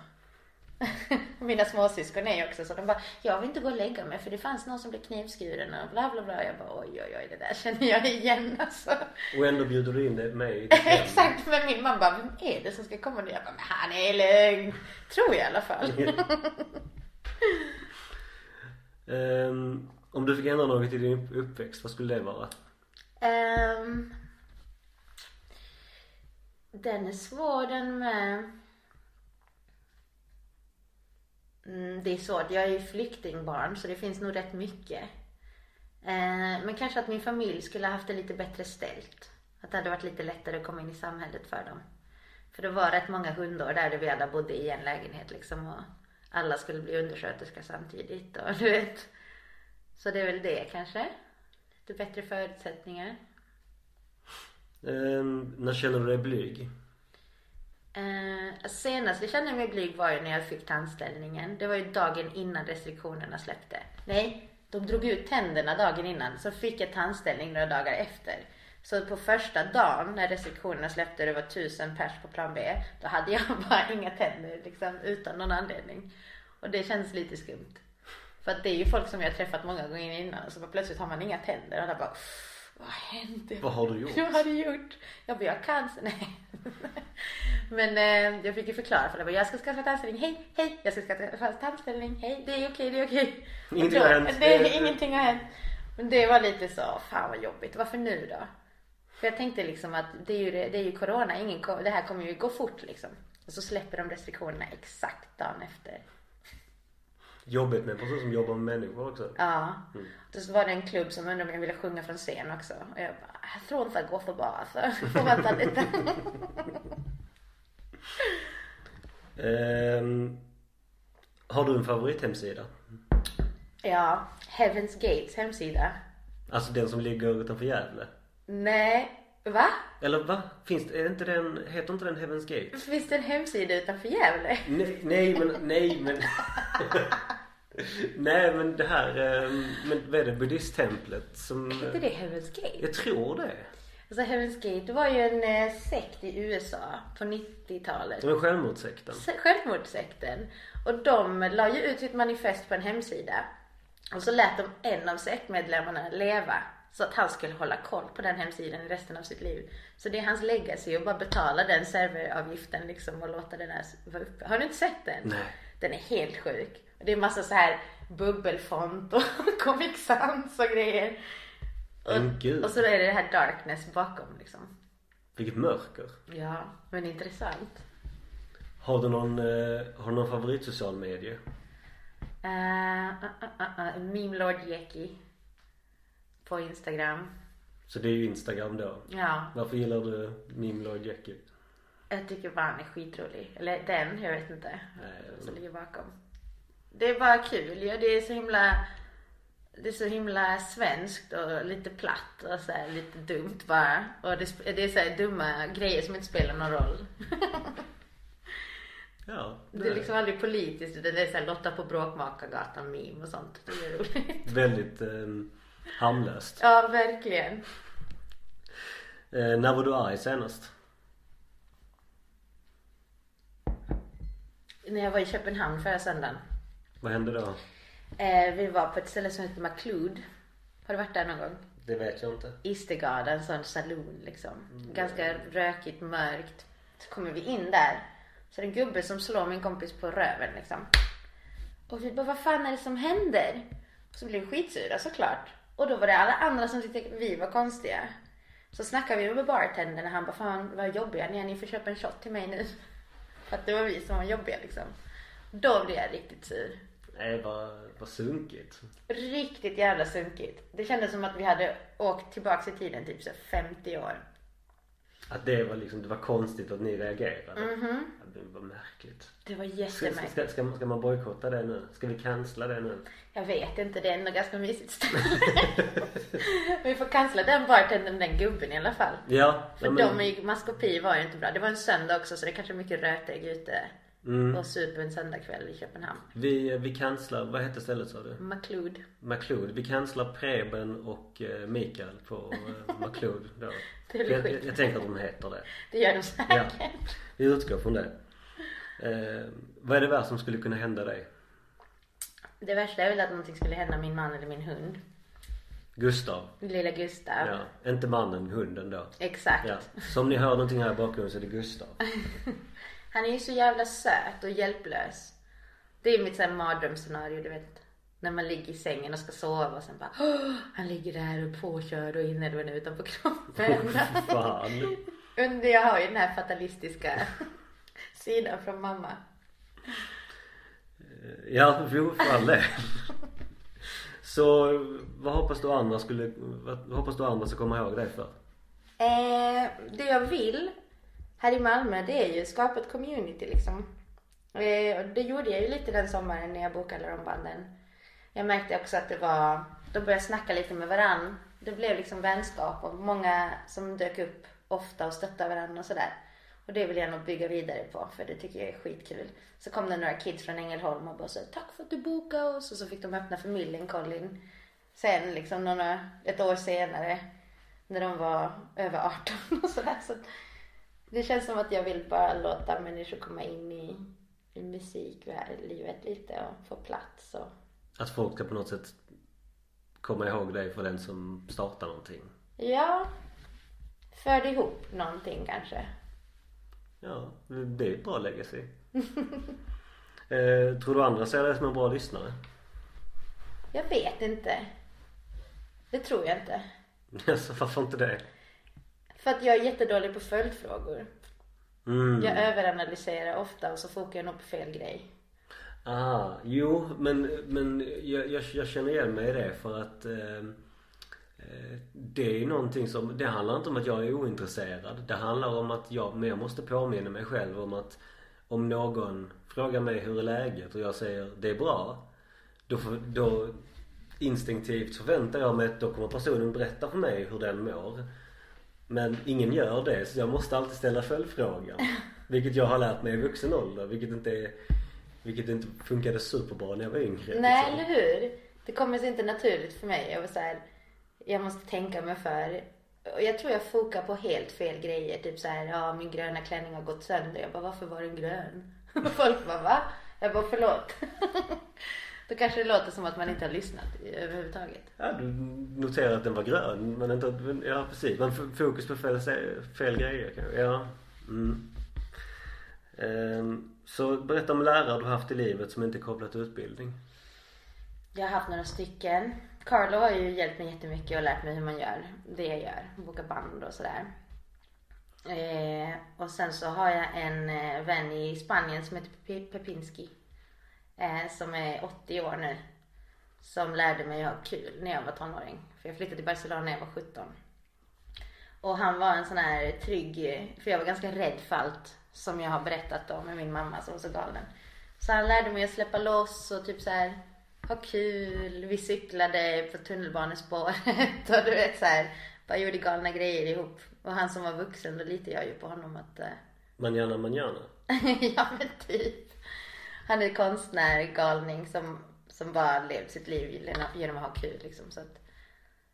Mina småsyskon är också så. De bara, jag vill inte gå och lägga mig för det fanns någon som blev knivskuren och bla bla bla. Jag bara, oj oj oj det där känner jag igen alltså. Och ändå bjuder du in dig- mig i. Exakt, men min mamma bara, vem är det som ska komma nu? Jag bara, men han är lugn. Tror jag i alla fall. Ehm, om du fick ändra något i din uppväxt, vad skulle det vara? Ehm, den är svår den med. Mm, det är svårt. Jag är ju flyktingbarn så det finns nog rätt mycket. Eh, men kanske att min familj skulle ha haft det lite bättre ställt. Att det hade varit lite lättare att komma in i samhället för dem. För det var rätt många hundår där vi alla bodde i en lägenhet liksom och alla skulle bli undersköterska samtidigt och du vet. Så det är väl det kanske. Lite bättre förutsättningar. Eh, när känner du dig blyg? Eh, senast jag kände mig blyg var ju när jag fick tandställningen. Det var ju dagen innan restriktionerna släppte. Nej, de drog ut tänderna dagen innan. Så fick jag tandställning några dagar efter. Så på första dagen när restriktionerna släppte det var tusen pers på plan B. Då hade jag bara inga tänder liksom utan någon anledning. Och det känns lite skumt. För att det är ju folk som jag har träffat många gånger innan och så plötsligt har man inga tänder och alla bara vad hände? Vad har du gjort? Vad har du gjort? Jag bara, jag cancer. Nej. Men eh, jag fick ju förklara för det. Jag ska skaffa tandställning. Hej, hej. Jag ska skaffa tandställning. Hej, det är okej, det är okej. Ingenting har hänt. Det, det, ingenting har hänt. Men det var lite så, fan vad jobbigt. Varför nu då? För jag tänkte liksom att det är ju, det är ju corona. Ingen, det här kommer ju gå fort liksom. Och så släpper de restriktionerna exakt dagen efter. Jobbigt med en person som jobbar med människor också. Ja. Mm. Så var det en klubb som undrade om jag ville sjunga från scen också. Och jag bara, jag tror inte det går för alltså. Får vänta lite. um, har du en favorithemsida? Ja, Heaven's Gates hemsida. Alltså den som ligger utanför Gävle? Nej, va? Eller va? Finns det, är inte den, heter inte den Heaven's Gates? Finns det en hemsida utanför Gävle? Nej, nej men, nej men Nej men det här, ehm, men vad är det, buddhisttemplet som... Heter det Heaven's Gate? Jag tror det. Alltså Heaven's Gate var ju en eh, sekt i USA på 90-talet. Det var självmordssekten. Självmordssekten. Och de la ju ut sitt manifest på en hemsida. Och så lät de en av sektmedlemmarna leva. Så att han skulle hålla koll på den hemsidan i resten av sitt liv. Så det är hans legacy att bara betala den serveravgiften liksom och låta den här vara uppe. Har du inte sett den? Nej. Den är helt sjuk. Det är massa så här bubbelfont och Comic Sans och grejer. Och, och så är det det här darkness bakom liksom. Vilket mörker. Ja, men intressant. Har du någon, eh, har du någon favorit social medie? Uh, uh, uh, uh, Meme Lord Jackie. På Instagram. Så det är ju Instagram då? Ja. Varför gillar du Meme Lord Jackie? Jag tycker bara han är skitrolig. Eller den, jag vet inte. Nej, som ligger bakom. Det är bara kul ja. Det är så himla det är så himla svenskt och lite platt och så här, lite dumt bara. Och det, det är så här dumma grejer som inte spelar någon roll. ja. Det är liksom aldrig politiskt det är så här Lotta på Bråkmakargatan meme och sånt. Det är roligt. Väldigt eh, harmlöst. Ja, verkligen. Eh, när var du arg senast? När jag var i Köpenhamn förra söndagen. Vad hände då? Eh, vi var på ett ställe som heter McLeod. Har du varit där någon gång? Det vet jag inte. Istergard, en sån saloon liksom. Mm. Ganska rökigt, mörkt. Så kommer vi in där. Så är det en gubbe som slår min kompis på röven liksom. Och vi bara, vad fan är det som händer? Så blev vi skitsura såklart. Och då var det alla andra som tyckte vi var konstiga. Så snackade vi med bartendern och han bara, fan vad jobbiga ni är. Ni får köpa en shot till mig nu. För att det var vi som var jobbiga liksom. Då blev jag riktigt sur. Nej, vad, vad sunkigt. Riktigt jävla sunkigt. Det kändes som att vi hade åkt tillbaks i tiden typ så 50 år. Att det var liksom, det var konstigt att ni reagerade. Mhm. Det var märkligt. Det var Ska, jättemärkligt. ska, ska, ska man bojkotta det nu? Ska vi cancella det nu? Jag vet inte, det är ändå ganska mysigt ställe. vi får cancella den bartendern, den gubben i alla fall. Ja. För ja, men, de i maskopi var ju inte bra. Det var en söndag också så det är kanske mycket rötägg ute. Mm, Och super en söndagkväll i Köpenhamn. vi, vi cancelar, vad hette stället sa du? McLeod. McLeod. Vi cancelar Preben och eh, Mikael på eh, då. Det blir jag, jag, skit. jag tänker att de heter det. Det gör de Ja. säkert. Vi utgår från det. Eh, vad är det värsta som skulle kunna hända dig? Det värsta är väl att någonting skulle hända min man eller min hund. Gustav. Lilla Gustav. Ja. Inte mannen, hunden då. Exakt. Ja. Så om ni hör någonting här i bakgrunden så är det Gustav. Han är ju så jävla söt och hjälplös. Det är mitt såhär mardrömsscenario, du vet. När man ligger i sängen och ska sova och sen bara "Åh, Han ligger där och påkörd och inälven utanpå kroppen. Fan. Under jag har ju den här fatalistiska sidan från mamma. Ja, jo för all. Så vad hoppas du andra skulle, vad hoppas du andra ska komma ihåg dig för? Eh, det jag vill här i Malmö det är ju skapa ett community liksom. Eh, och det gjorde jag ju lite den sommaren när jag bokade de banden. Jag märkte också att det var, de började snacka lite med varann. Det blev liksom vänskap och många som dök upp ofta och stöttade varandra och sådär. Och det vill jag nog bygga vidare på för det tycker jag är skitkul. Så kom det några kids från Ängelholm och bara så tack för att du bokade oss och så fick de öppna för Millencolin. Sen liksom några, ett år senare när de var över 18 och sådär. Så det känns som att jag vill bara låta människor komma in i, i musiklivet lite och få plats och Att folk ska på något sätt komma ihåg dig för den som startar någonting. ja, förde ihop någonting kanske. Ja, det är ett bra legacy. eh, tror du andra ser dig som en bra lyssnare? Jag vet inte. Det tror jag inte. Alltså varför inte det? För att jag är jättedålig på följdfrågor. Mm. Jag överanalyserar ofta och så fokar jag nog på fel grej. Ah, jo men, men jag, jag, jag känner igen mig i det för att eh, eh, det är någonting som, det handlar inte om att jag är ointresserad. Det handlar om att jag, men jag måste påminna mig själv om att om någon frågar mig hur är läget och jag säger det är bra. Då, då instinktivt förväntar jag mig att då kommer personen berätta för mig hur den mår. Men ingen gör det så jag måste alltid ställa följdfrågan. Vilket jag har lärt mig i vuxen ålder. Vilket inte är, vilket inte funkade superbra när jag var yngre. Nej, liksom. eller hur? Det kommer sig inte naturligt för mig. Jag var så här, jag måste tänka mig för. Och jag tror jag fokar på helt fel grejer. Typ så här, ja min gröna klänning har gått sönder. Jag bara, varför var den grön? Folk bara, va? Jag bara, förlåt. Då kanske det låter som att man inte har lyssnat överhuvudtaget. Ja, du noterade att den var grön men inte ja precis. Men fokus på fel, fel grejer kanske. Ja. Mm. Ehm, så berätta om lärare du haft i livet som inte är kopplat till utbildning. Jag har haft några stycken. Carlo har ju hjälpt mig jättemycket och lärt mig hur man gör det jag gör. Boka band och sådär. Eh, och sen så har jag en eh, vän i Spanien som heter Pe- Pepinski. Eh, som är 80 år nu. Som lärde mig att ha kul när jag var tonåring. För jag flyttade till Barcelona när jag var 17. Och han var en sån här trygg, för jag var ganska rädd för allt som jag har berättat om med min mamma som var så galen. Så han lärde mig att släppa loss och typ så här ha kul. Vi cyklade på tunnelbanespåret och du vet så här, bara gjorde galna grejer ihop. Och han som var vuxen, då litade jag ju på honom att, eh, Manana manana. ja men typ. Han är konstnär, galning som, som bara levt sitt liv genom att ha kul liksom. Så att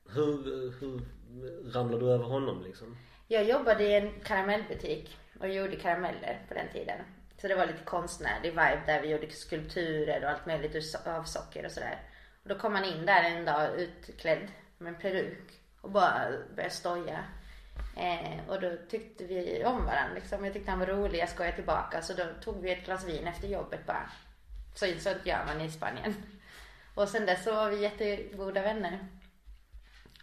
Hur, hur ramlade du över honom liksom? Jag jobbade i en karamellbutik och gjorde karameller på den tiden. Så det var lite konstnärlig vibe där vi gjorde skulpturer och allt möjligt av socker och sådär. Och då kom han in där en dag utklädd med en peruk och bara började stoja. Eh, och då tyckte vi om varandra liksom. Jag tyckte han var rolig, jag skojade tillbaka. Så då tog vi ett glas vin efter jobbet bara. Så, så gör man i Spanien. Och sen dess så var vi jättegoda vänner.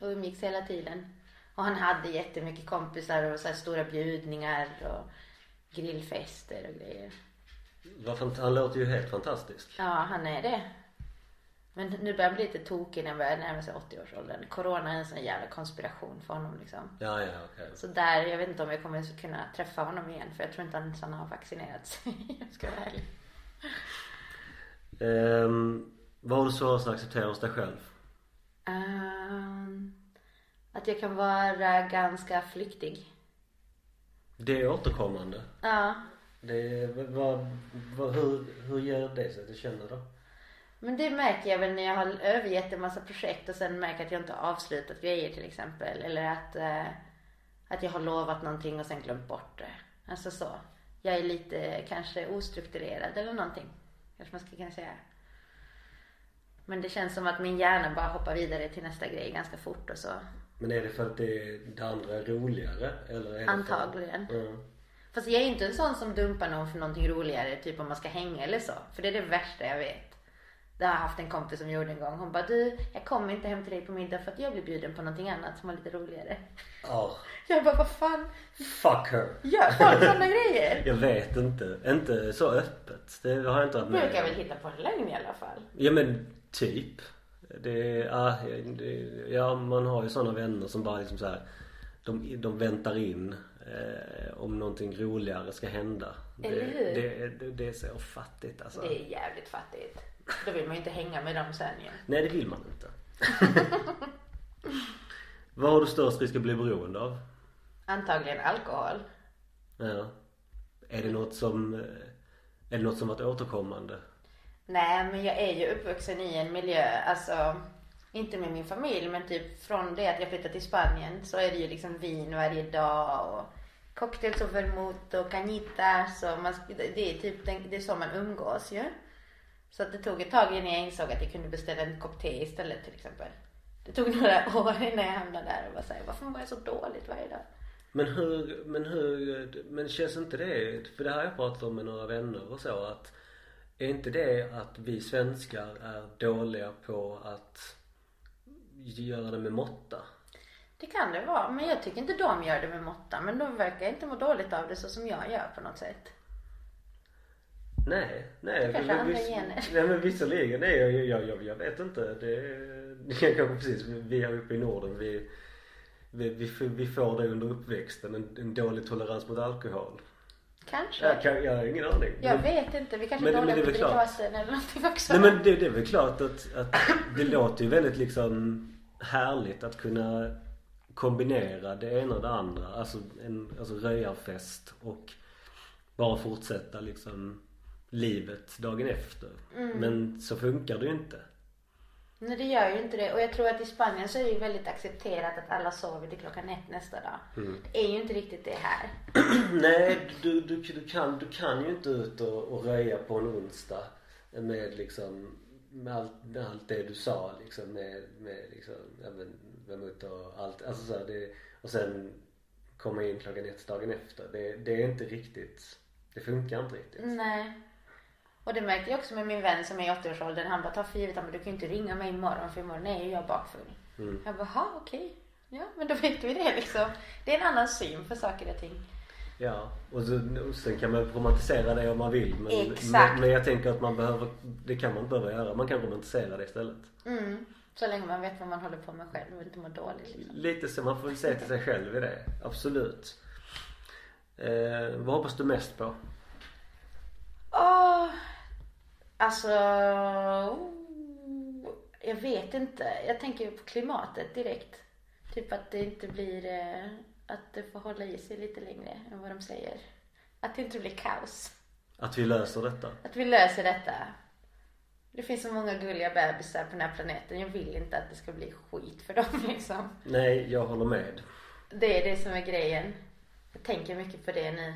Och umgicks hela tiden. Och han hade jättemycket kompisar och så här stora bjudningar och grillfester och grejer. Han låter ju helt fantastisk. Ja, han är det. Men nu börjar han bli lite tokig när han börjar närma sig 80-årsåldern. Corona är en sån jävla konspiration för honom liksom. Ja, ja, okej. Så där, jag vet inte om jag kommer kunna träffa honom igen för jag tror inte ens han har vaccinerat sig. jag ska vara ärlig. Ehm, vad har du svårast att acceptera hos dig själv? Ehm, att jag kan vara ganska flyktig. Det är återkommande. Ja. Det vad, vad, hur, hur ger det sig att du känner då? Men det märker jag väl när jag har övergett en massa projekt och sen märker att jag inte har avslutat grejer till exempel. Eller att, eh, att jag har lovat någonting och sen glömt bort det. Alltså så. Jag är lite kanske ostrukturerad eller någonting. Kanske man ska kunna säga. Men det känns som att min hjärna bara hoppar vidare till nästa grej ganska fort och så. Men är det för att det, det andra är roligare? Eller är Antagligen. För, ja. Fast jag är inte en sån som dumpar någon för någonting roligare, typ om man ska hänga eller så. För det är det värsta jag vet. Det har jag haft en kompis som gjorde en gång. Hon bara, du, jag kommer inte hem till dig på middag för att jag blir bjuden på någonting annat som var lite roligare. Ja, Jag bara, vad fan fuck her. gör folk sådana grejer? Jag vet inte. Inte så öppet. Det har jag inte varit med Brukar om. väl hitta på en lögn i alla fall. Ja men typ. Det, ja, det, ja man har ju sådana vänner som bara liksom så här. de, de väntar in eh, om någonting roligare ska hända. Eller det, hur? Det, det, det är så fattigt alltså. Det är jävligt fattigt. Då vill man ju inte hänga med dem sen ju. Nej det vill man inte. Vad har du störst risk att bli beroende av? Antagligen alkohol. Ja. Är det något som, eh, är det något som varit återkommande? Nej men jag är ju uppvuxen i en miljö, alltså inte med min familj men typ från det att jag flyttade till Spanien så är det ju liksom vin varje dag och cocktails och vermouth och cañitas och man, det är typ det är så man umgås ju. Så att det tog ett tag innan jag insåg att jag kunde beställa en kopp te istället till exempel. Det tog några år innan jag hamnade där och var såhär, varför mår jag så dåligt varje dag? Men hur, men hur, men känns inte det, för det här har jag pratat om med några vänner och så att är inte det att vi svenskar är dåliga på att göra det med måtta? Det kan det vara, men jag tycker inte de gör det med måtta. Men de verkar inte må dåligt av det så som jag gör på något sätt. Nej, nej. Det kanske är andra gener. Nej men visserligen är jag, jag, jag, jag vet inte. Det, det är kanske precis, vi här uppe i Norden vi, vi, vi, får- vi får det under uppväxten, en, en dålig tolerans mot alkohol. Kanske. Jag, kan, jag har ingen aning. Jag Men- vet inte, vi kanske men- är dåliga är på att dricka vatten eller någonting också. Nej men det, det är väl klart att, att det låter ju väldigt liksom härligt att kunna kombinera det ena och det andra. Alltså en alltså röjarfest och bara fortsätta liksom livet dagen efter. Men så funkar det ju inte. Nej det gör ju inte det. Och jag tror att i Spanien så är det ju väldigt accepterat att alla sover till klockan ett nästa dag. Mm. Det är ju inte riktigt det här. Nej, du, du, du, kan, du kan ju inte ut och, och röja på en onsdag med liksom med allt, med allt det du sa liksom med, med liksom, ja men, vermouth och allt. Alltså så här, det, och sen komma in klockan ett dagen efter. Det, det är inte riktigt, det funkar inte riktigt. Nej. Och det märkte jag också med min vän som är i 80-årsåldern. Han bara, ta för givet, han bara, du kan ju inte ringa mig imorgon för imorgon är ju jag bakfull. Mm. Jag bara, okej. Ja men då vet vi det liksom. Det är en annan syn på saker och ting. Ja, och, så, och sen kan man romantisera det om man vill. Men, Exakt. men, men jag tänker att man behöver, det kan man inte behöva göra. Man kan romantisera det istället. Mm. Så länge man vet vad man håller på med själv och inte mår dåligt liksom. Lite så, man får väl se till sig själv i det. Absolut. Eh, vad hoppas du mest på? Åh, alltså, oh, jag vet inte. Jag tänker på klimatet direkt. Typ att det inte blir, eh, att det får hålla i sig lite längre än vad de säger. Att det inte blir kaos. Att vi löser detta? Att vi löser detta. Det finns så många gulliga bebisar på den här planeten. Jag vill inte att det ska bli skit för dem liksom. Nej, jag håller med. Det är det som är grejen. Jag tänker mycket på det nu.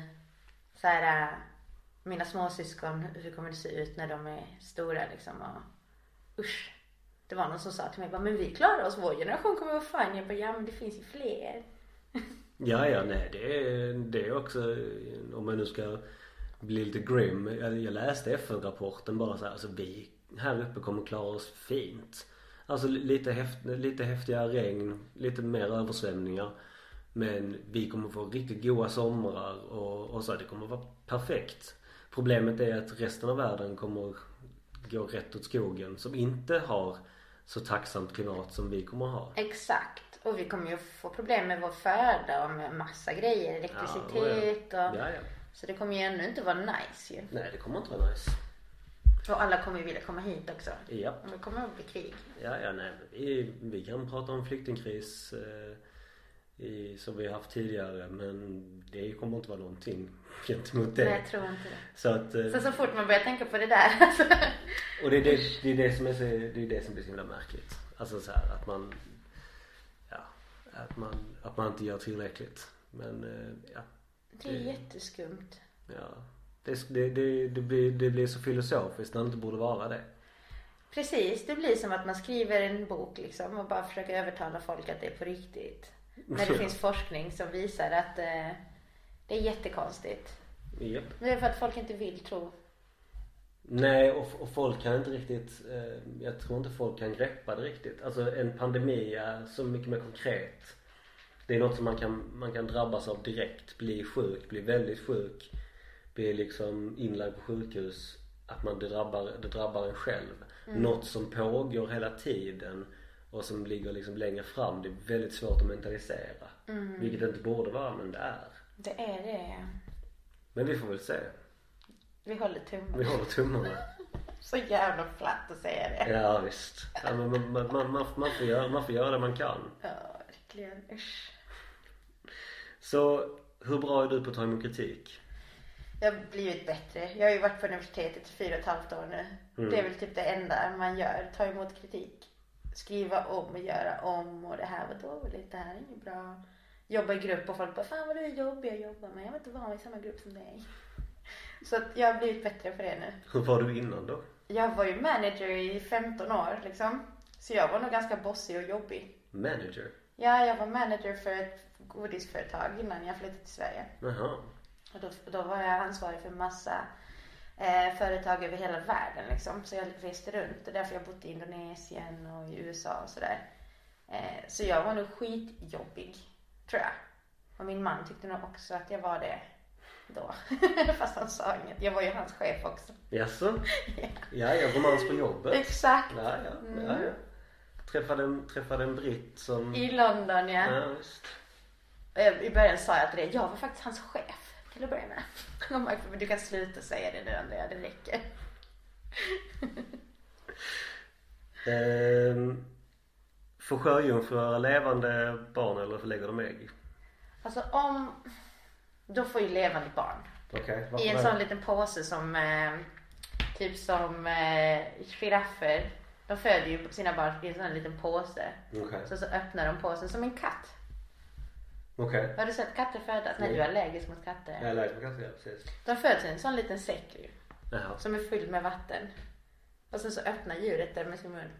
Så här, äh, mina småsyskon, hur kommer det se ut när de är stora liksom och usch. Det var någon som sa till mig, bara, men vi klarar oss, vår generation kommer vara fine. Jag bara, ja men det finns ju fler. Ja, ja, nej det är, det är också, om man nu ska bli lite grim. Jag, jag läste FN-rapporten bara så här, alltså vi här uppe kommer klara oss fint. Alltså lite, häft, lite häftiga regn, lite mer översvämningar. Men vi kommer få riktigt goda somrar och, och så. Det kommer vara perfekt. Problemet är att resten av världen kommer gå rätt åt skogen som inte har så tacksamt klimat som vi kommer ha. Exakt. Och vi kommer ju få problem med vår föda och med massa grejer, elektricitet och... Ja, ja. Så det kommer ju ännu inte vara nice ju. Nej, det kommer inte vara nice. Och alla kommer ju vilja komma hit också. Ja. Och det kommer att bli krig. Ja, ja, nej. Vi, vi kan prata om flyktingkris eh, i, som vi har haft tidigare men det kommer inte vara någonting gentemot det. Nej, jag tror inte det. Så att, eh, Så så fort man börjar tänka på det där. Alltså. och det är det, det, är det som är så, det är det som blir så himla märkligt. Alltså så här att man, ja, att man, att man inte gör tillräckligt. Men eh, ja, Det är jätteskumt. ja. Det, det, det, det, blir, det blir så filosofiskt när det inte borde vara det. Precis, det blir som att man skriver en bok liksom och bara försöker övertala folk att det är på riktigt. När det finns forskning som visar att eh, det är jättekonstigt. Japp. Men det är för att folk inte vill tro. Nej och, och folk kan inte riktigt, eh, jag tror inte folk kan greppa det riktigt. Alltså en pandemi är så mycket mer konkret. Det är något som man kan, man kan drabbas av direkt. Bli sjuk, bli väldigt sjuk. Bli liksom inlagd på sjukhus. Att man, det, drabbar, det drabbar en själv. Något som pågår hela tiden. Och som ligger liksom längre fram. Det är väldigt svårt att mentalisera. Mm. Vilket det inte borde vara men det är. Det är det. Men vi får väl se. Vi håller tummarna. Vi håller tummarna. Så jävla platt att säga det. Ja visst. Ja, men man, man, man, man, får göra, man får göra det man kan. Ja, verkligen. Usch. Så hur bra är du på att ta emot kritik? Jag har blivit bättre. Jag har ju varit på universitetet i fyra och ett halvt år nu. Mm. Det är väl typ det enda man gör. Ta emot kritik. Skriva om och göra om och det här var dåligt, det här är inget bra. Jobba i grupp och folk bara, fan vad du är jobbig att jobba med. Jag vill inte vara i samma grupp som dig. Så att jag har blivit bättre på det nu. Hur var du innan då? Jag var ju manager i 15 år liksom. Så jag var nog ganska bossig och jobbig. Manager? Ja, jag var manager för ett godisföretag innan jag flyttade till Sverige. Jaha. Och då, då var jag ansvarig för massa eh, företag över hela världen liksom. Så jag reste runt. Det är därför jag bott i Indonesien och i USA och sådär. Eh, så jag var nog skitjobbig, tror jag. Och min man tyckte nog också att jag var det då. Fast han sa inget. Jag var ju hans chef också. Jaså? Ja. Ja, jag romans på jobbet. Exakt. Ja, ja. ja, ja. Träffade, en, träffade en britt som... I London ja. Ja. Eh, I början sa jag till det, jag var faktiskt hans chef till att börja med. Han bara, "Men du kan sluta säga det nu Andrea, det räcker. Ehm, får sjöjungfrur levande barn eller förlägger de ägg? Alltså om, då får ju levande barn. Okej, I en sån liten påse som, eh, typ som eh, giraffer. De föder ju sina barn i en sån liten påse. Okej. Så, så öppnar de påsen som en katt. Okej. Har du sett katter födas? Nej, du är allergisk mot katter. Jag är allergisk mot katter, ja precis. De föds i en sån liten säck ju, Jaha. som är fylld med vatten. Och sen så öppnar djuret där med sin mun.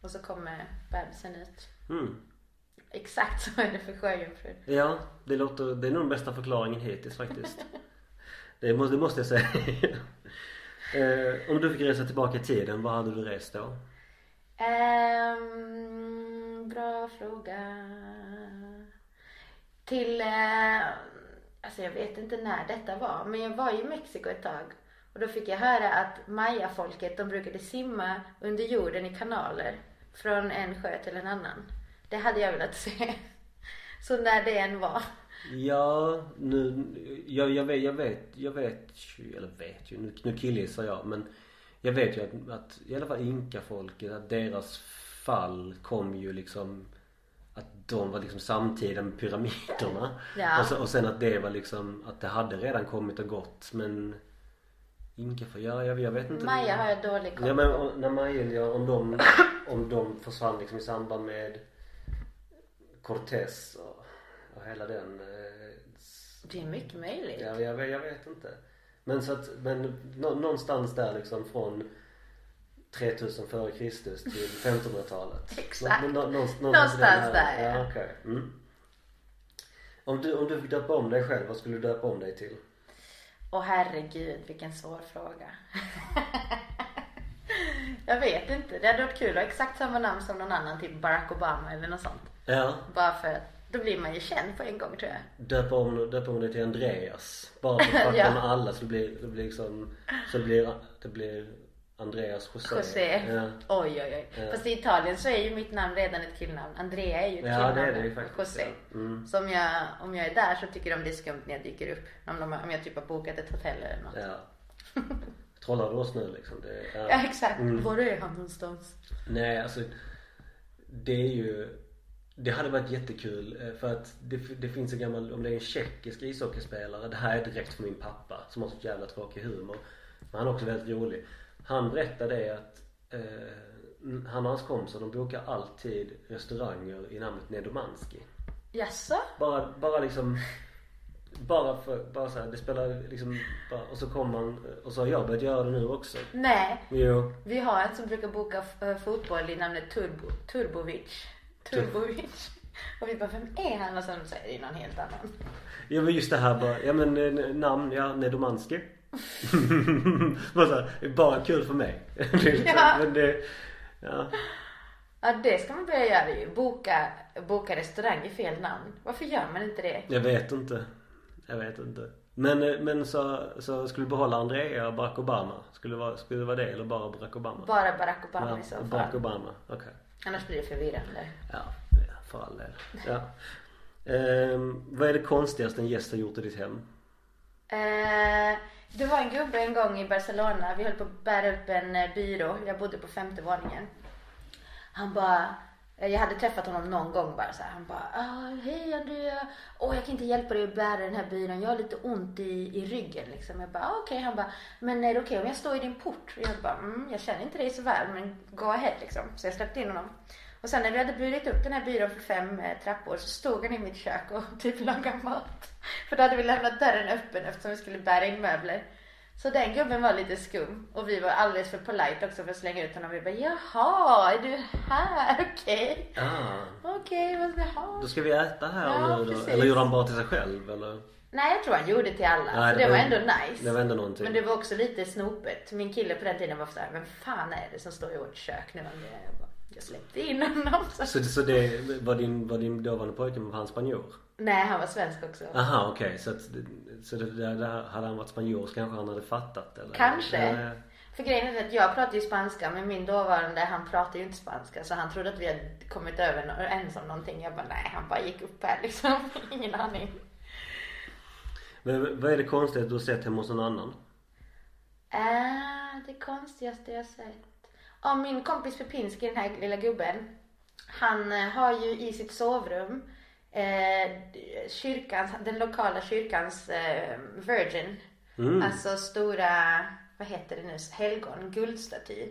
Och så kommer bebisen ut. Mm. Exakt så är det för sjöjungfrur. Ja, det låter, det är nog den bästa förklaringen hittills faktiskt. det, måste, det måste jag säga. Eh, om du fick resa tillbaka i tiden, var hade du rest då? Ehm, bra fråga. Till, eh, alltså jag vet inte när detta var, men jag var i Mexiko ett tag. Och då fick jag höra att mayafolket, de brukade simma under jorden i kanaler. Från en sjö till en annan. Det hade jag velat se. Så när det än var. Ja, nu, jag, jag vet, jag vet, jag vet ju, eller vet ju, nu, nu killgissar jag men jag vet ju att, att i alla fall inkafolket, att deras fall kom ju liksom de var liksom samtida med pyramiderna. Ja. Och, så, och sen att det var liksom, att det hade redan kommit och gått men Inkafolk, ja jag, jag vet inte. Maya har jag dålig koll Ja men på. om- när Majen, ja, om de, om de försvann liksom i samband med Cortés och, och hela den eh, Det är mycket möjligt. Ja, jag, vet- jag vet inte. Men så att, men nå, någonstans där liksom från 3000 före Kristus till 1500-talet. Exakt. Nå, nå, nå, någonstans Någonstans där, där, ja. ja. okej. Mm. Om du, om du fick döpa om dig själv, vad skulle du döpa om dig till? Åh herregud, vilken svår fråga. jag vet inte. Det hade varit kul att ha exakt samma namn som någon annan, typ Barack Obama eller något sånt. Ja. Bara för att då blir man ju känd på en gång tror jag. Döpa om, döpa om dig till Andreas. Bara för att Ja. alla så det blir, det blir liksom, så det blir, det blir Andreas José. José. Ja. Oj, oj, oj. Ja. Fast i Italien så är ju mitt namn redan ett killnamn. Andrea är ju ett Ja, killnamn. det är det ju faktiskt. José. Ja. Mm. Så om jag, om jag är där så tycker de det är skumt när jag dyker upp. Om, de, om jag typ har bokat ett hotell eller något. Ja. Trollar du oss nu liksom? Det, Ja, exakt. Mm. Var är han någonstans? Nej, alltså det är ju det hade varit jättekul eh, för att det, det finns en gammal, om det är en tjeckisk ishockeyspelare, det här är direkt från min pappa som har så jävla tråkig humor. Men han är också väldigt rolig. Han berättade det att eh, han och hans kompisar de bokar alltid restauranger i namnet Nedomanski. Jaså? Bara, bara liksom bara för, bara så här, det spelar liksom bara, och så kommer man, och så har jag börjat göra det nu också. Nej. Jo. Vi har en som brukar boka eh, fotboll i namnet Turbo, Turbovic. Turbovic. Och vi bara, vem är han? Och sen säger det någon helt annan. Ja men just det här bara, ja men eh, namn, ja Nedomanski. Bara, så här, bara kul för mig. Det är liksom, Ja. Det, ja. Ja, det ska man börja göra ju. Boka, boka restaurang i fel namn. Varför gör man inte det? Jag vet inte. Jag vet inte. Men, eh, men så, så skulle du behålla Andrea och Barack Obama? Skulle det vara, skulle det, vara det eller bara Barack Obama? Bara Barack Obama Ja, i så Barack fall. Obama, okej. Annars blir det förvirrande. Ja, för all del. Ja. Ehm, vad är det konstigaste en gäst har gjort i ditt hem? Eh, det var en gubbe en gång i Barcelona. Vi höll på att bära upp en eh, byrå. Jag bodde på femte våningen. Han bara, eh, jag hade träffat honom någon gång bara så här. Han bara, ah, hej Andrea. Åh, jag kan inte hjälpa dig att bära den här byrån. Jag har lite ont i, i ryggen liksom. Jag bara, ah, okej. Han bara, men är det okej om jag står i din port? Och jag bara, mm, jag känner inte dig så väl, men go ahead liksom. Så jag släppte in honom. Och sen när vi hade burit upp den här byrån för fem eh, trappor så stod han i mitt kök och typ lagade mat. För då hade vi lämnat dörren öppen eftersom vi skulle bära in möbler. Så den gubben var lite skum och vi var alldeles för polite också för att slänga ut honom. Vi bara jaha, är du här? Okej. Ah, Okej, vad ska ha? då ska vi äta här Ja, nu då? precis. Eller gjorde han bara till sig själv eller? Nej, jag tror han gjorde till alla. Nej, så det, var ändå nice. Det var ändå någonting. Men det var också lite snopet. Min kille på den tiden var såhär, vem fan är det som står i vårt kök nu? Andrea?" Jag, släppte in honom. Så. Så, så det var din, var din dåvarande pojke, var han spanjor? Nej, han var svensk också. Aha okej så att, så det, där, där, hade han varit spanjor så kanske han hade fattat eller? Kanske. Ja, För grejen är att jag pratar ju spanska men min dåvarande han pratar ju inte spanska så han trodde att vi hade kommit över no- ens om någonting. Jag bara nej han bara gick upp här liksom. Ingen aning. Men vad är det konstigaste du har sett hemma hos någon annan? Äh, det konstigaste jag sett. Ja, min kompis Pepinski, den här lilla gubben. Han eh, har ju i sitt sovrum eh, kyrkans, den lokala kyrkans eh, Virgin. Mm. Alltså stora, vad heter det nu, helgon, guldstaty.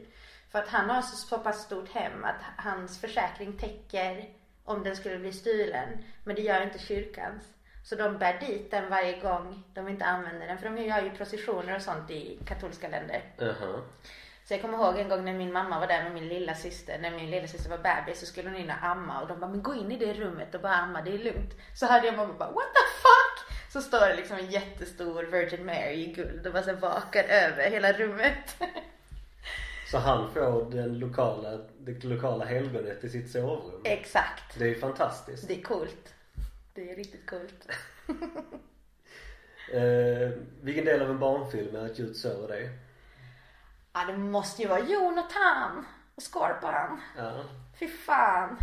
För att han har så, så pass stort hem att hans försäkring täcker om den skulle bli stulen. Men det gör inte kyrkans. Så de bär dit den varje gång de inte använder den. För de gör ju processioner och sånt i katolska länder. Jaha. Så jag kommer ihåg en gång när min mamma var där med min lilla syster. När min lilla syster var bebis så skulle hon in och amma och de bara, men gå in i det rummet och bara amma, det är lugnt. Så hörde jag mamma bara, what the fuck? Så står det liksom en jättestor Virgin Mary i guld och bara så vakar över hela rummet. Så han får den lokala, det lokala helgonet i sitt sovrum? Exakt. Det är ju fantastiskt. Det är coolt. Det är riktigt coolt. Eh, vilken del av en barnfilm är ett ljud över dig? Ja, det måste ju vara Jonathan och Skorpan. Ja. Fy fan.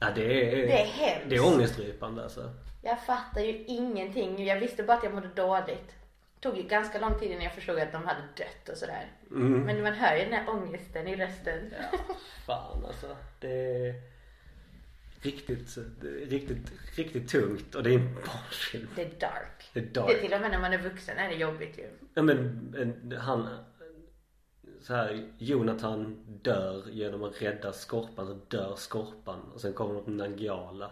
Ja det är... Det är hemskt. Det är ångestdrypande alltså. Jag fattar ju ingenting. Jag visste bara att jag mådde dåligt. Det tog ju ganska lång tid innan jag förstod att de hade dött och sådär. Mm. Men man hör ju den här ångesten i rösten. Ja, fan alltså. Det är riktigt, riktigt, riktigt tungt och det är en barnfilm. Det är dark. Det är Det är dark. till och med när man är vuxen är det jobbigt ju. Ja men en, han, så här, Jonathan dör genom att rädda Skorpan, så dör Skorpan och sen kommer de till Nangijala.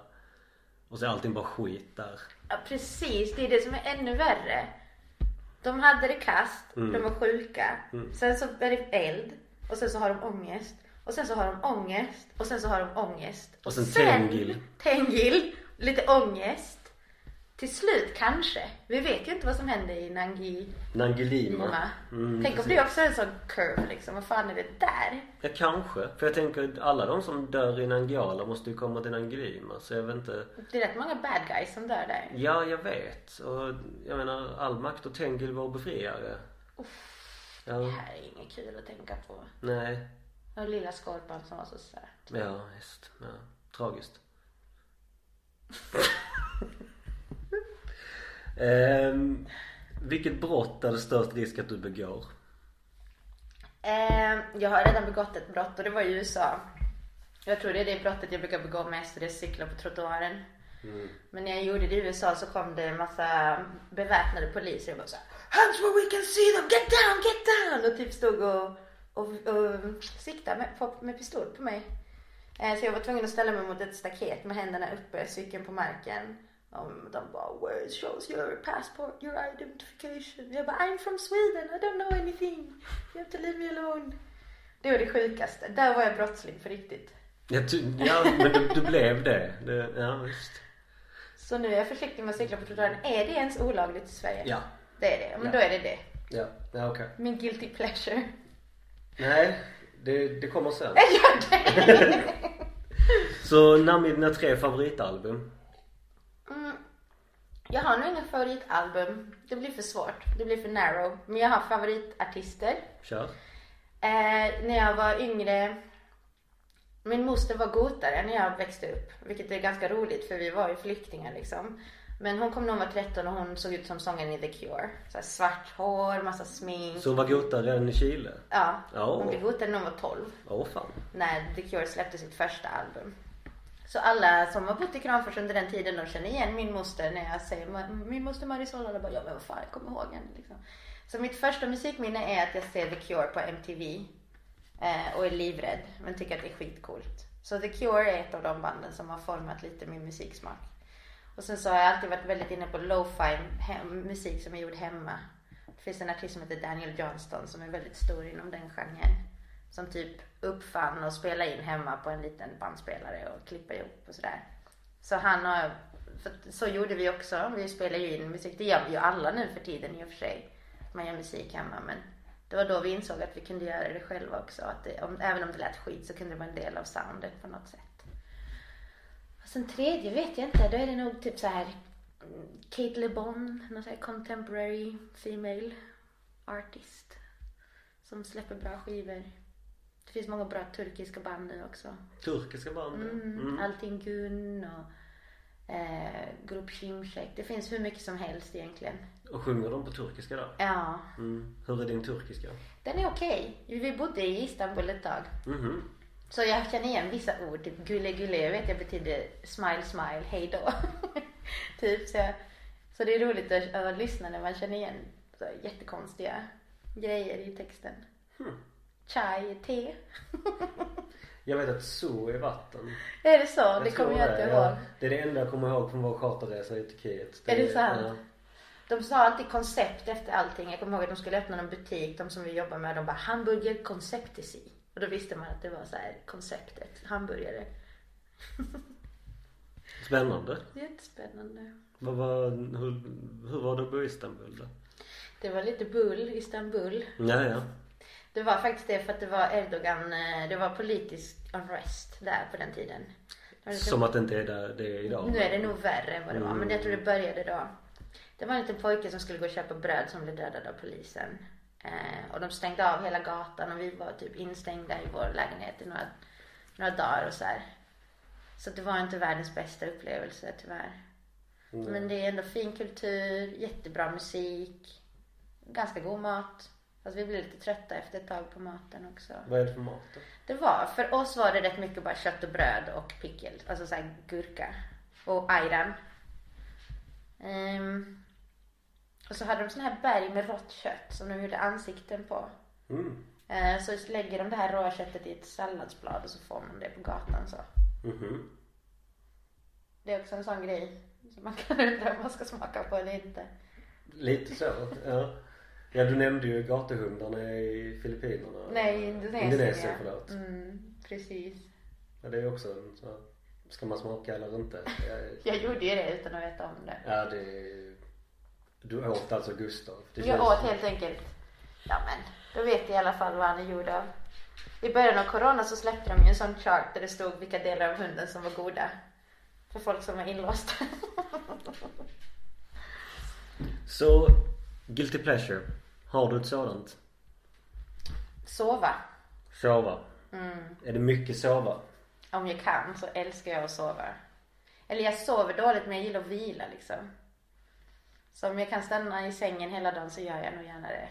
Och så är allting bara skit där. Ja precis, det är det som är ännu värre. De hade det kast, Mm. de var sjuka. Sen så är det eld och sen så har de ångest. Och sen så har de ångest och sen så har de ångest. Och sen Tengil. Tengil, lite ångest. Till slut kanske. Vi vet ju inte vad som händer i Nangi Nangilima. Lima. Mm, Tänk om det också är en sån curve liksom. Vad fan är det där? Ja kanske. För jag tänker att alla de som dör i Nangijala måste ju komma till Nangilima. Så jag vet inte. Det är rätt många bad guys som dör där. Ja jag vet. Och jag menar all makt och Tengil vår befriare. Det Ja. här är inget kul att tänka på. Nej. Och lilla skorpan som var så söt. Ja visst. Ja. Tragiskt. Ehm, vilket brott är det störst risk att du begår? Eh, jag har redan begått ett brott och det var i USA. Jag tror det är det brottet jag brukar begå mest och det är cykla på trottoaren. Men när jag gjorde det i USA så kom det en massa beväpnade poliser och bara såhär Hands where we can see them, get down, get down! Och typ stod och, och, och siktade med, på, med pistol på mig. Eh, så jag var tvungen att ställa mig mot ett staket med händerna uppe, cykeln på marken. Och de bara where shows your passport, your identification. Jag bara I'm from Sweden, I don't know anything. You have to leave me alone. Det var det sjukaste. Där var jag brottsling för riktigt. Ja, ty, ja men du, du blev det. det. Ja visst. Så nu är jag försiktig med att cykla på trottoaren. Är det ens olagligt i Sverige? Ja. Det är det. Men Ja. då är det det. Ja, ja okej. Min guilty pleasure. Nej, det, det kommer sen. Jag gör det. Så namn dina tre favoritalbum. Mm. Jag har nog inga favoritalbum. Det blir för svårt. Det blir för narrow. Men jag har favoritartister. Kör. Eh, när jag var yngre. Min moster var gotare när jag växte upp. Vilket är ganska roligt för vi var ju flyktingar liksom. Men hon kom när hon var 13 och hon såg ut som sången i The Cure. Så svart hår, massa smink. Så hon var gotare redan i Chile? Ja, Ja. hon blev gotare när hon var 12. Åh fan. När The Cure släppte sitt första album. Så alla som har bott i Kramfors under den tiden de känner igen min moster när jag säger min moster Marisol. Alla bara ja men vad fan jag kommer ihåg henne liksom. Så mitt första musikminne är att jag ser The Cure på MTV. Eh, och är livrädd men tycker att det är skitcoolt. Så The Cure är ett av de banden som har format lite min musiksmak. Och sen så har jag alltid varit väldigt inne på lo-fi musik som är gjord hemma. Det finns en artist som heter Daniel Johnston som är väldigt stor inom den genren. Som typ uppfann och spelade in hemma på en liten bandspelare och klippa ihop och sådär. Så han har, för så gjorde vi också. Vi spelade ju in musik. Det gör vi ju alla nu för tiden i och för sig. Man gör musik hemma men det var då vi insåg att vi kunde göra det själva också. Att det, om, även om det lät skit så kunde det vara en del av soundet på något sätt. Och sen tredje vet jag inte. Då är det nog typ så här mm, Kate LeBon, någon sån här contemporary female artist. Som släpper bra skivor. Det finns många bra turkiska band nu också. Turkiska band? Mm. Mm. Altin Gun och eh, Grupp Şimşek. Det finns hur mycket som helst egentligen. Och sjunger de på turkiska då? Ja, Mm. Hur är din turkiska? den är okej. Vi bodde i Istanbul ett tag. Mhm. Så jag känner igen vissa ord, typ gulle gulle, jag vet jag betyder smile smile, hej då. typ så, så det är roligt att, att lyssna när man känner igen så jättekonstiga grejer i texten. Hmm. Chai, te. Jag vet att so är vatten. Är det så? Jag det kommer jag inte det, ihåg. ja. Det är det enda jag kommer ihåg från vår charterresa i Turkiet. Är det sant? Ja. De sa alltid koncept efter allting. Jag kommer ihåg att de skulle öppna någon butik, de som vi jobbar med, de bara hamburger konceptisi. Och då visste man att det var så här konceptet, hamburgare. Spännande. Jättespännande. Vad var, hur, hur var det att bo i Istanbul då? Det var lite bull, Istanbul. Ja, ja. Det var faktiskt det för att det var Erdogan, eh, det var politisk unrest där på den tiden. Var Som att det inte är där det är idag. Nu är det nog värre än vad det var, Mm. men jag tror det började då. Det var en liten pojke som skulle gå och köpa bröd som blev dödad av polisen. Eh, och de stängde av hela gatan och vi var typ instängda i vår lägenhet i några, några dagar och så här. Så det var inte världens bästa upplevelse tyvärr. Mm. Men det är ändå fin kultur, jättebra musik, ganska god mat. Fast vi blev lite trötta efter ett tag på maten också. Vad är det för mat då? Det var, för oss var det rätt mycket bara kött och bröd och pickle. Alltså såhär gurka. Och ayran. Ehm, och så hade de sån här berg med rått kött som de gjorde ansikten på. Mm. Eh, så lägger de det här råa köttet i ett salladsblad och så får man det på gatan så. Mhm. Det är också en sån grej som man kan undra om man ska smaka på eller inte. Lite så, ja. Ja, du nämnde ju gatuhundarna i Filippinerna. Nej, Indonesien, Indonesien, ja. förlåt. Mm, precis. Ja, det är också en så här, ska man smaka eller inte? Ja, Jag gjorde ju det utan att veta om det. Ja, det Du åt alltså Gustav? Det Jag åt helt enkelt, ja men, då vet jag i alla fall vad han är gjord av. I början av corona så släppte de ju en sån chart där det stod vilka delar av hunden som var goda. För folk som var inlåsta. Så, guilty pleasure. Har du ett sådant? Sova. Sova. Mm. Är det mycket sova? Om jag kan så älskar jag att sova. Eller jag sover dåligt men jag gillar att vila liksom. Så om jag kan stanna i sängen hela dagen så gör jag nog gärna det.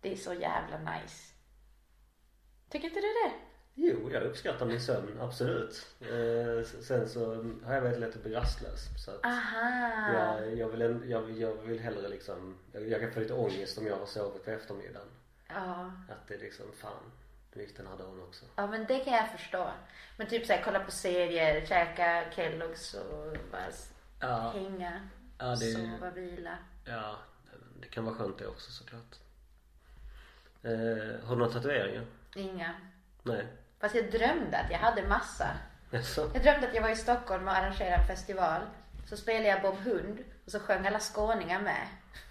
Det är så jävla nice. Tycker inte du det? Jo, jag uppskattar min sömn, absolut. Eh, sen så har jag väldigt lätt att bli rastlös. Så att Aha. jag, jag, vill, en- jag, jag vill hellre liksom, jag, jag kan få lite ångest om jag har sovit på eftermiddagen. Ja. Att det är liksom, fan, nu gick den här dagen också. Ja men det kan jag förstå. Men typ såhär kolla på serier, käka Kelloggs och bara Ja, hänga, ja det, sova, vila. ja, det kan vara skönt det också såklart. Eh, har du några tatueringar? Inga. Nej. Fast jag drömde att jag hade massa. Jaså? Jag drömde att jag var i Stockholm och arrangerade en festival. Så spelade jag Bob Hund och så sjöng alla skåningar med.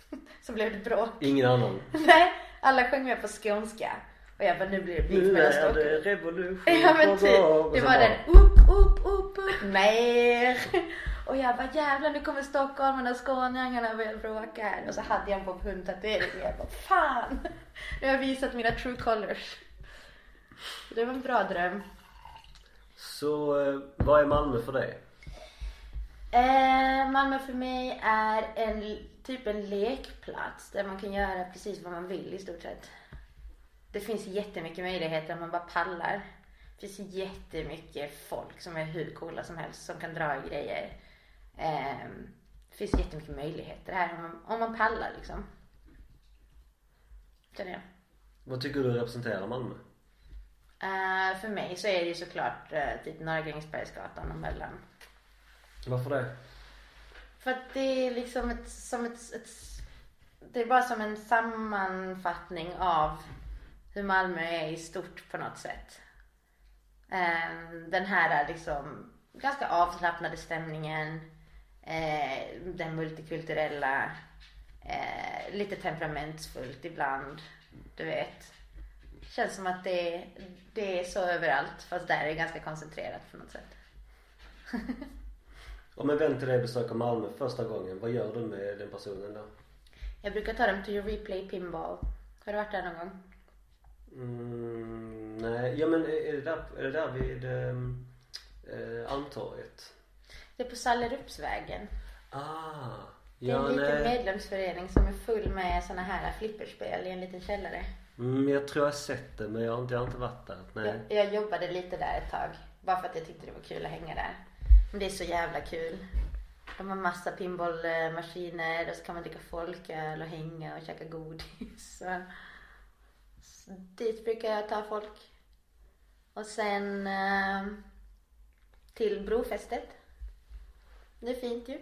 Så blev det bråk. Ingen annan? Nej, alla sjöng med på skånska. Och jag bara, nu blir det beef Nu mellan är Stockholm. det revolution Ja men typ, det var den upp, upp, upp, upp, mer. Och jag bara jävlar nu kommer stockholmarna och skåningarna börja bråka här. Och så hade jag en Bob Hund-tatuering och jag bara fan. Nu har jag visat mina true colors. Det var en bra dröm. Så eh, vad är Malmö för dig? Eh, Malmö för mig är en typ en lekplats där man kan göra precis vad man vill i stort sett. Det finns jättemycket möjligheter om man bara pallar. Det finns jättemycket folk som är hur coola som helst som kan dra i grejer. Eh, det finns jättemycket möjligheter här om man, om man pallar liksom. Känner jag. Vad tycker du representerar Malmö? Eh, för mig så är det ju såklart eh, typ Norra Grängesbergsgatan och mellan. Varför det? För att det är liksom ett, som ett, ett det är bara som en sammanfattning av hur Malmö är i stort på något sätt. Ehm, Den här liksom ganska avslappnade stämningen, den multikulturella, lite temperamentsfullt ibland, du vet. Känns som att det, det är så överallt fast där är det ganska koncentrerat på något sätt. Om en vän till dig besöker Malmö första gången, vad gör du med den personen då? Jag brukar ta dem till Replay Pinball. Har du varit där någon gång? Mm, nej, ja men är är det där, är det där vid eh, Almtorget? Det är på Sallerupsvägen. Ah, Det är en liten nej. medlemsförening som är full med såna här flipperspel i en liten källare. Mm, jag tror jag har sett det men jag har inte, jag har inte varit där. Nej. Jag, jag jobbade lite där ett tag. Bara för att jag tyckte det var kul att hänga där. Men det är så jävla kul. De har massa pinballmaskiner och så kan man dricka folköl och hänga och käka godis. Så, så dit brukar jag ta folk. Och sen eh, till brofästet. Det är fint ju.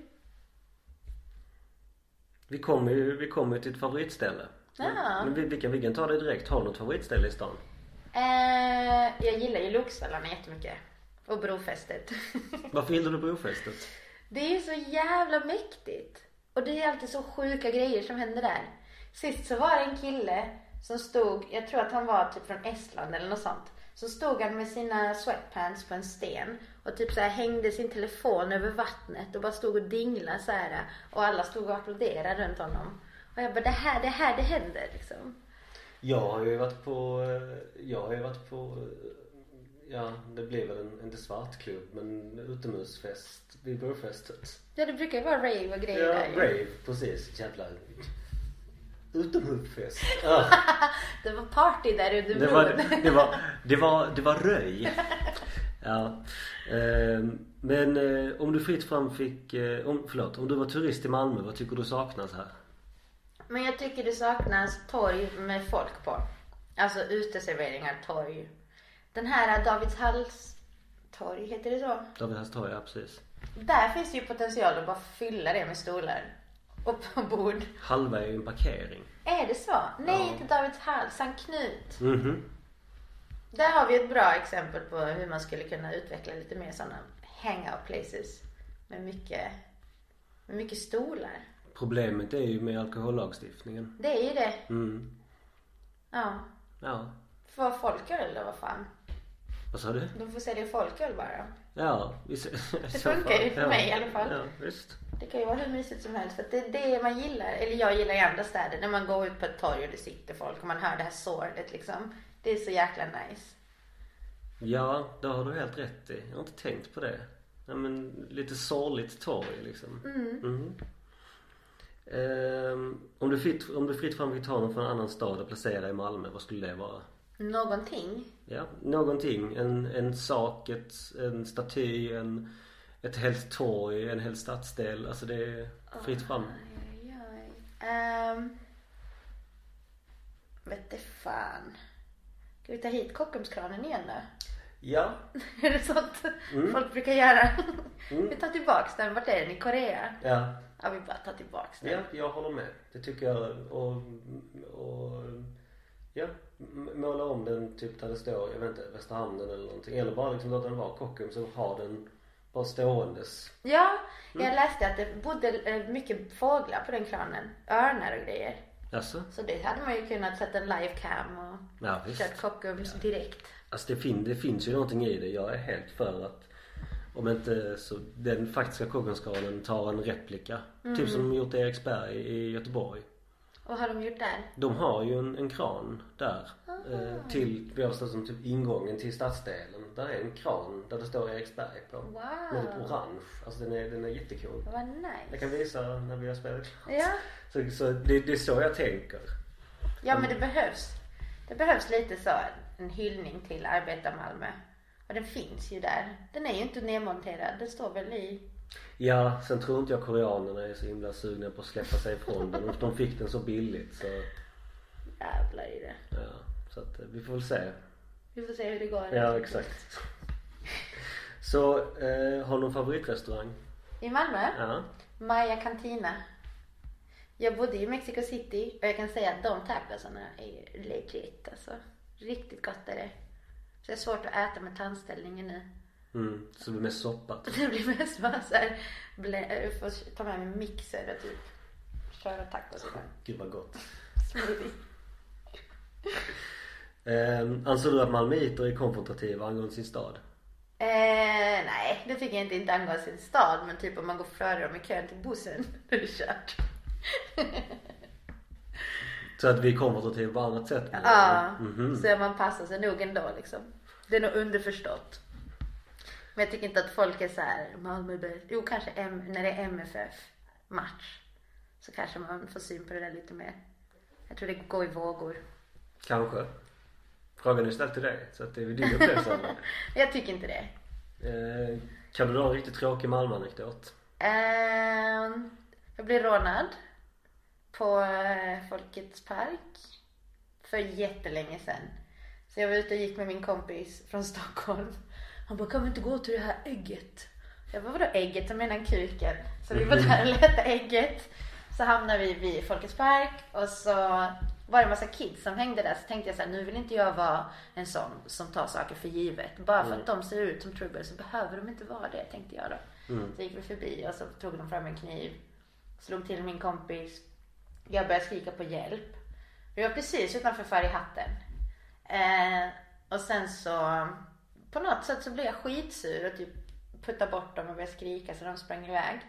Vi kommer ju vi kommer till ett favoritställe. Ja. Men vi, vi, kan, vi kan ta det direkt. Har du något favoritställe i stan? Eh, jag gillar ju Loksvallarna jättemycket. Och brofästet. Varför gillar du brofästet? Det är så jävla mäktigt. Och det är alltid så sjuka grejer som händer där. Sist så var det en kille som stod, jag tror att han var typ från Estland eller något sånt. Så stod han med sina sweatpants på en sten och typ så här hängde sin telefon över vattnet och bara stod och dinglade så här. Och alla stod och applåderade runt honom. Och jag bara, det här, det här, det händer liksom. Jag har ju varit på, jag har ju varit på, ja det blir väl en, inte svartklubb men utomhusfest vid brofästet. Ja, det brukar ju vara rave och grejer Ja, där ju. rave precis. Jävla utomhusfest. Ja. Det var party där under Det var, bron. det var, det var, det var röj. Ja. Ehm, Men eh, om du fritt fram fick, eh, om, förlåt, om du var turist i Malmö, vad tycker du saknas här? Men jag tycker det saknas torg med folk på. Alltså uteserveringar, torg. Den här Davidshalls torg, heter det så? David torg, ja precis. Där finns det ju potential att bara fylla det med stolar. Och på bord. Halva är ju en parkering. Är det så? Nej, Ja. inte Davidshall, Sankt Knut. Mhm. Där har vi ett bra exempel på hur man skulle kunna utveckla lite mer sådana hangout places. Med mycket, med mycket stolar. Problemet är ju med alkohollagstiftningen. Det är ju det. Mm. Ja. Ja. För folköl då, vad fan. Vad sa du? De får sälja folköl bara. Ja, i Det funkar ju för ja. mig i alla fall. Ja, visst. Det kan ju vara hur mysigt som helst. För att det är det man gillar. Eller jag gillar i andra städer. När man går ut på ett torg och det sitter folk och man hör det här sorlet liksom. Det är så jäkla nice. Ja, det har du helt rätt i. Jag har inte tänkt på det. Ja, men lite sorgligt torg liksom. Mm. Mhm. Ehm, om, du fritt, om du fritt fram fick ta någon från en annan stad och placera i Malmö, vad skulle det vara? Någonting. Ja, någonting. En, en sak, ett, en staty, en, ett helt torg, en hel stadsdel. Alltså det är fritt fram. Oj, oj, oj. Um, vet det fan. Ska vi ta hit Kockumskranen igen då? Ja. Är det sånt Mm. folk brukar göra? Mm. Vi tar tillbaks den. Vart är den? I Korea? Ja. Ja, vi bara tar tillbaks den. Ja, jag håller med. Det tycker jag. Och, och ja, måla om den typ där det står, jag vet inte, Västerhamnen eller någonting. Eller bara liksom låta den vara Kockums och ha den bara ståendes. Ja, jag Mm. läste att det bodde eh, mycket fåglar på den kranen. Örnar och grejer. Alltså? Så det hade man ju kunnat sätta en livecam och Ja, visst. kört Kockums direkt. Alltså det, fin- det finns ju någonting i det. Jag är helt för att Om inte så den faktiska Kockumskranen tar en replika. Mm. Typ som de gjort i Eriksberg i Göteborg. Och har de gjort där? De har ju en, en kran där. Eh, till, vi har förstått som typ ingången till stadsdelen. Där är en kran där det står Eriksberg på. Med typ Wow. orange. Alltså den är, den är jättecool. Vad Jag nice. kan visa när vi har spelat klart. Ja. Så, så det, det är så jag tänker. Ja men det behövs. Det behövs lite så en hyllning till Arbetar-Malmö. Och den finns ju där. Den är ju inte nedmonterad. Den står väl i... Ja, sen tror inte jag koreanerna är så himla sugna på att släppa sig ifrån den. De fick den så billigt så Jävlar i det. ja. Så att eh, vi får väl se. Vi får se hur det går. Ja, exakt. Så, eh, har du någon favoritrestaurang? I Malmö? Ja. Maya Cantina. Jag bodde i Mexico City och jag kan säga att de tacosarna är legit alltså. Riktigt gott är det. Det är svårt att äta med tandställningen nu. Mm, så det blir mest soppa. typ. Det blir mest bara såhär, jag får ta med mig mixer och typ köra tacos ibland. Gud vad gott. Smoothie. Eh, anser du att malmöiter är konfrontativa angående sin stad? Eh, nej, det tycker jag inte, inte angående sin stad. Men typ om man går före dem i kön till bussen, då är det kört. Så att vi är konfrontativa på annat sätt? Ja, Mhm. så man passar sig nog ändå liksom. Det är nog underförstått. Men jag tycker inte att folk är så här Malmö bäst. Jo, kanske M- när det är MFF match. Så kanske man får syn på det där lite mer. Jag tror det går i vågor. Kanske. Frågan är ställd till dig så att det är väl din upplevelse. Jag tycker inte det. Eh, kan du dra en riktigt tråkig Malmö-anekdot? Ehm, jag blev rånad på eh, Folkets park för jättelänge sedan. Så jag var ute och gick med min kompis från Stockholm. Han bara, kan vi inte gå till det här ägget? Jag bara, vadå ägget? Jag menar kuken. Så vi var där och letade ägget. Så hamnade vi vid Folkets park och så var det en massa kids som hängde där. Så tänkte jag så här, nu vill inte jag vara en sån som tar saker för givet. Bara för att de ser ut som trubbel så behöver de inte vara det, tänkte jag då. Så gick vi förbi och så tog de fram en kniv. Slog till min kompis. Jag började skrika på hjälp. Vi var precis utanför Färghatten. Eh, och sen så på något sätt så blev jag skitsur och typ puttade bort dem och började skrika så de sprang iväg.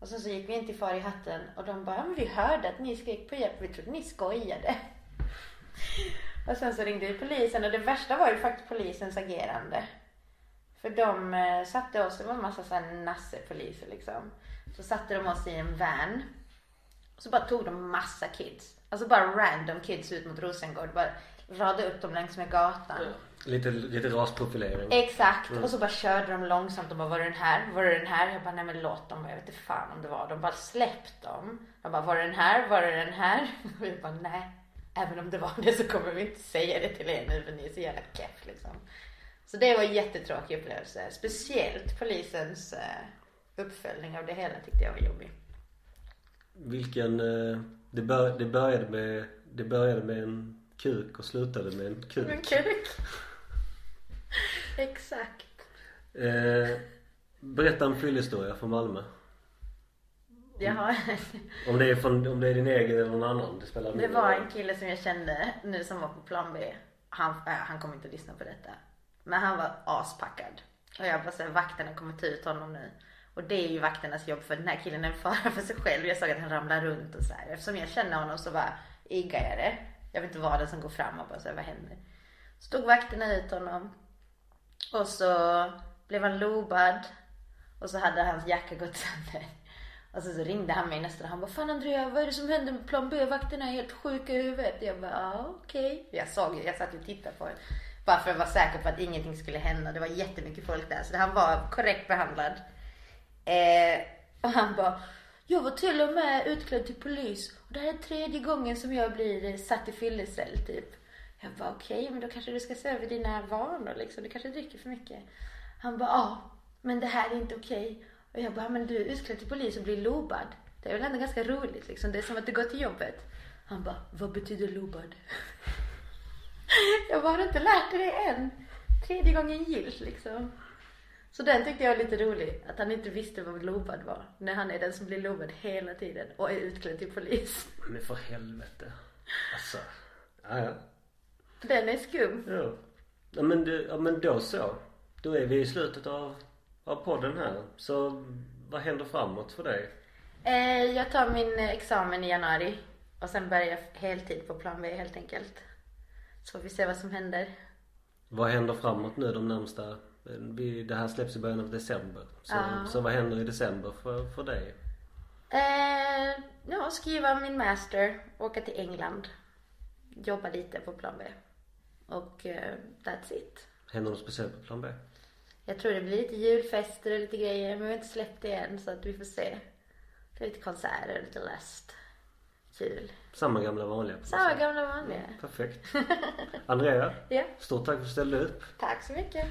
Och sen så gick vi in till Far i hatten och de bara, ja, men vi hörde att ni skrek på hjälp, vi trodde ni skojade. Och sen så ringde vi polisen och det värsta var ju faktiskt polisens agerande. För de eh, satte oss, det var en massa såhär nassepoliser liksom. Så satte de oss i en van. Och så bara tog de massa kids. Alltså bara random kids ut mot Rosengård. Bara radade upp dem längs med gatan. Lite, lite rasprofilering. Exakt. Och så bara körde de långsamt och bara var det den här? Var det den här? Jag bara nej men låt dem. Jag vet inte fan om det var. De bara släppt dem. Jag bara var det den här? Var det den här? Och jag bara nej. Även om det var det så kommer vi inte säga det till er nu för ni är så jävla keff liksom. Så det var en jättetråkig upplevelse. Speciellt polisens eh, uppföljning av det hela tyckte jag var jobbig. Vilken, eh, det, bör, det, började med, det började med en kuk och slutade med en kuk. Men kuk. Exakt. Eh, berätta en fyllehistoria från Malmö. Jag har Om det, är från, om det är din egen eller någon annan, det spelar Det var en kille som jag kände nu som var på plan B. Han, äh, han kommer inte att lyssna på detta. Men han var aspackad. Och jag bara såhär, vakterna kommer ta ut honom nu. Och det är ju vakternas jobb för den här killen är en fara för sig själv. Jag såg att han ramlar runt och så här. Eftersom jag känner honom så bara iggar jag det. Jag vet inte vad det är som går fram och bara säger vad händer? Så tog vakterna ut honom. Och så blev han lobad. Och så hade hans jacka gått sönder. Och så, så ringde han mig nästa dag. Han bara, fan Andrea vad är det som händer med plan B? Vakterna är helt sjuka i huvudet. Jag bara, ja okej. Jag såg, jag satt och tittade på det. Bara för att vara säker på att ingenting skulle hända. Det var jättemycket folk där. Så han var korrekt behandlad. Eh, och han bara, jag var till och med utklädd till polis. Och det här är tredje gången som jag blir eh, satt i fyllecell typ. Jag bara, okej men då kanske du ska se över dina vanor liksom. Du kanske dricker för mycket. Han bara, ja men det här är inte okej. Och jag bara, men du är utklädd till polis och blir lobad. Det är väl ändå ganska roligt liksom. Det är som att du går till jobbet. Han bara, vad betyder lobad? jag bara, har du inte lärt dig det än? Tredje gången gillt liksom. Så den tyckte jag var lite rolig. Att han inte visste vad lobad var. När han är den som blir lobad hela tiden och är utklädd till polis. Men för helvete. Alltså. Ja, ja. Den är skum. Ja. Ja men, det, ja men då så. Då är vi i slutet av av podden här. Så vad händer framåt för dig? Eh, jag tar min examen i januari och sen börjar jag heltid på plan B helt enkelt. Så får vi se vad som händer. Vad händer framåt nu de närmsta det här släpps i början av december. Så, Ja. så vad händer i december för, för dig? Eh, ja, skriva min master, åka till England, jobba lite på plan B. Och eh, that's it. Händer något speciellt på plan B? Jag tror det blir lite julfester och lite grejer men vi har inte släppt det än så att vi får se. Det är lite konserter, lite läst. Kul. Samma gamla vanliga? Samma sätt. gamla vanliga. Perfekt. Andrea, Ja, stort tack för att du ställde upp. tack så mycket.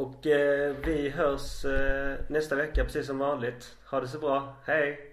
Och eh, vi hörs eh, nästa vecka precis som vanligt. Ha det så bra. Hej!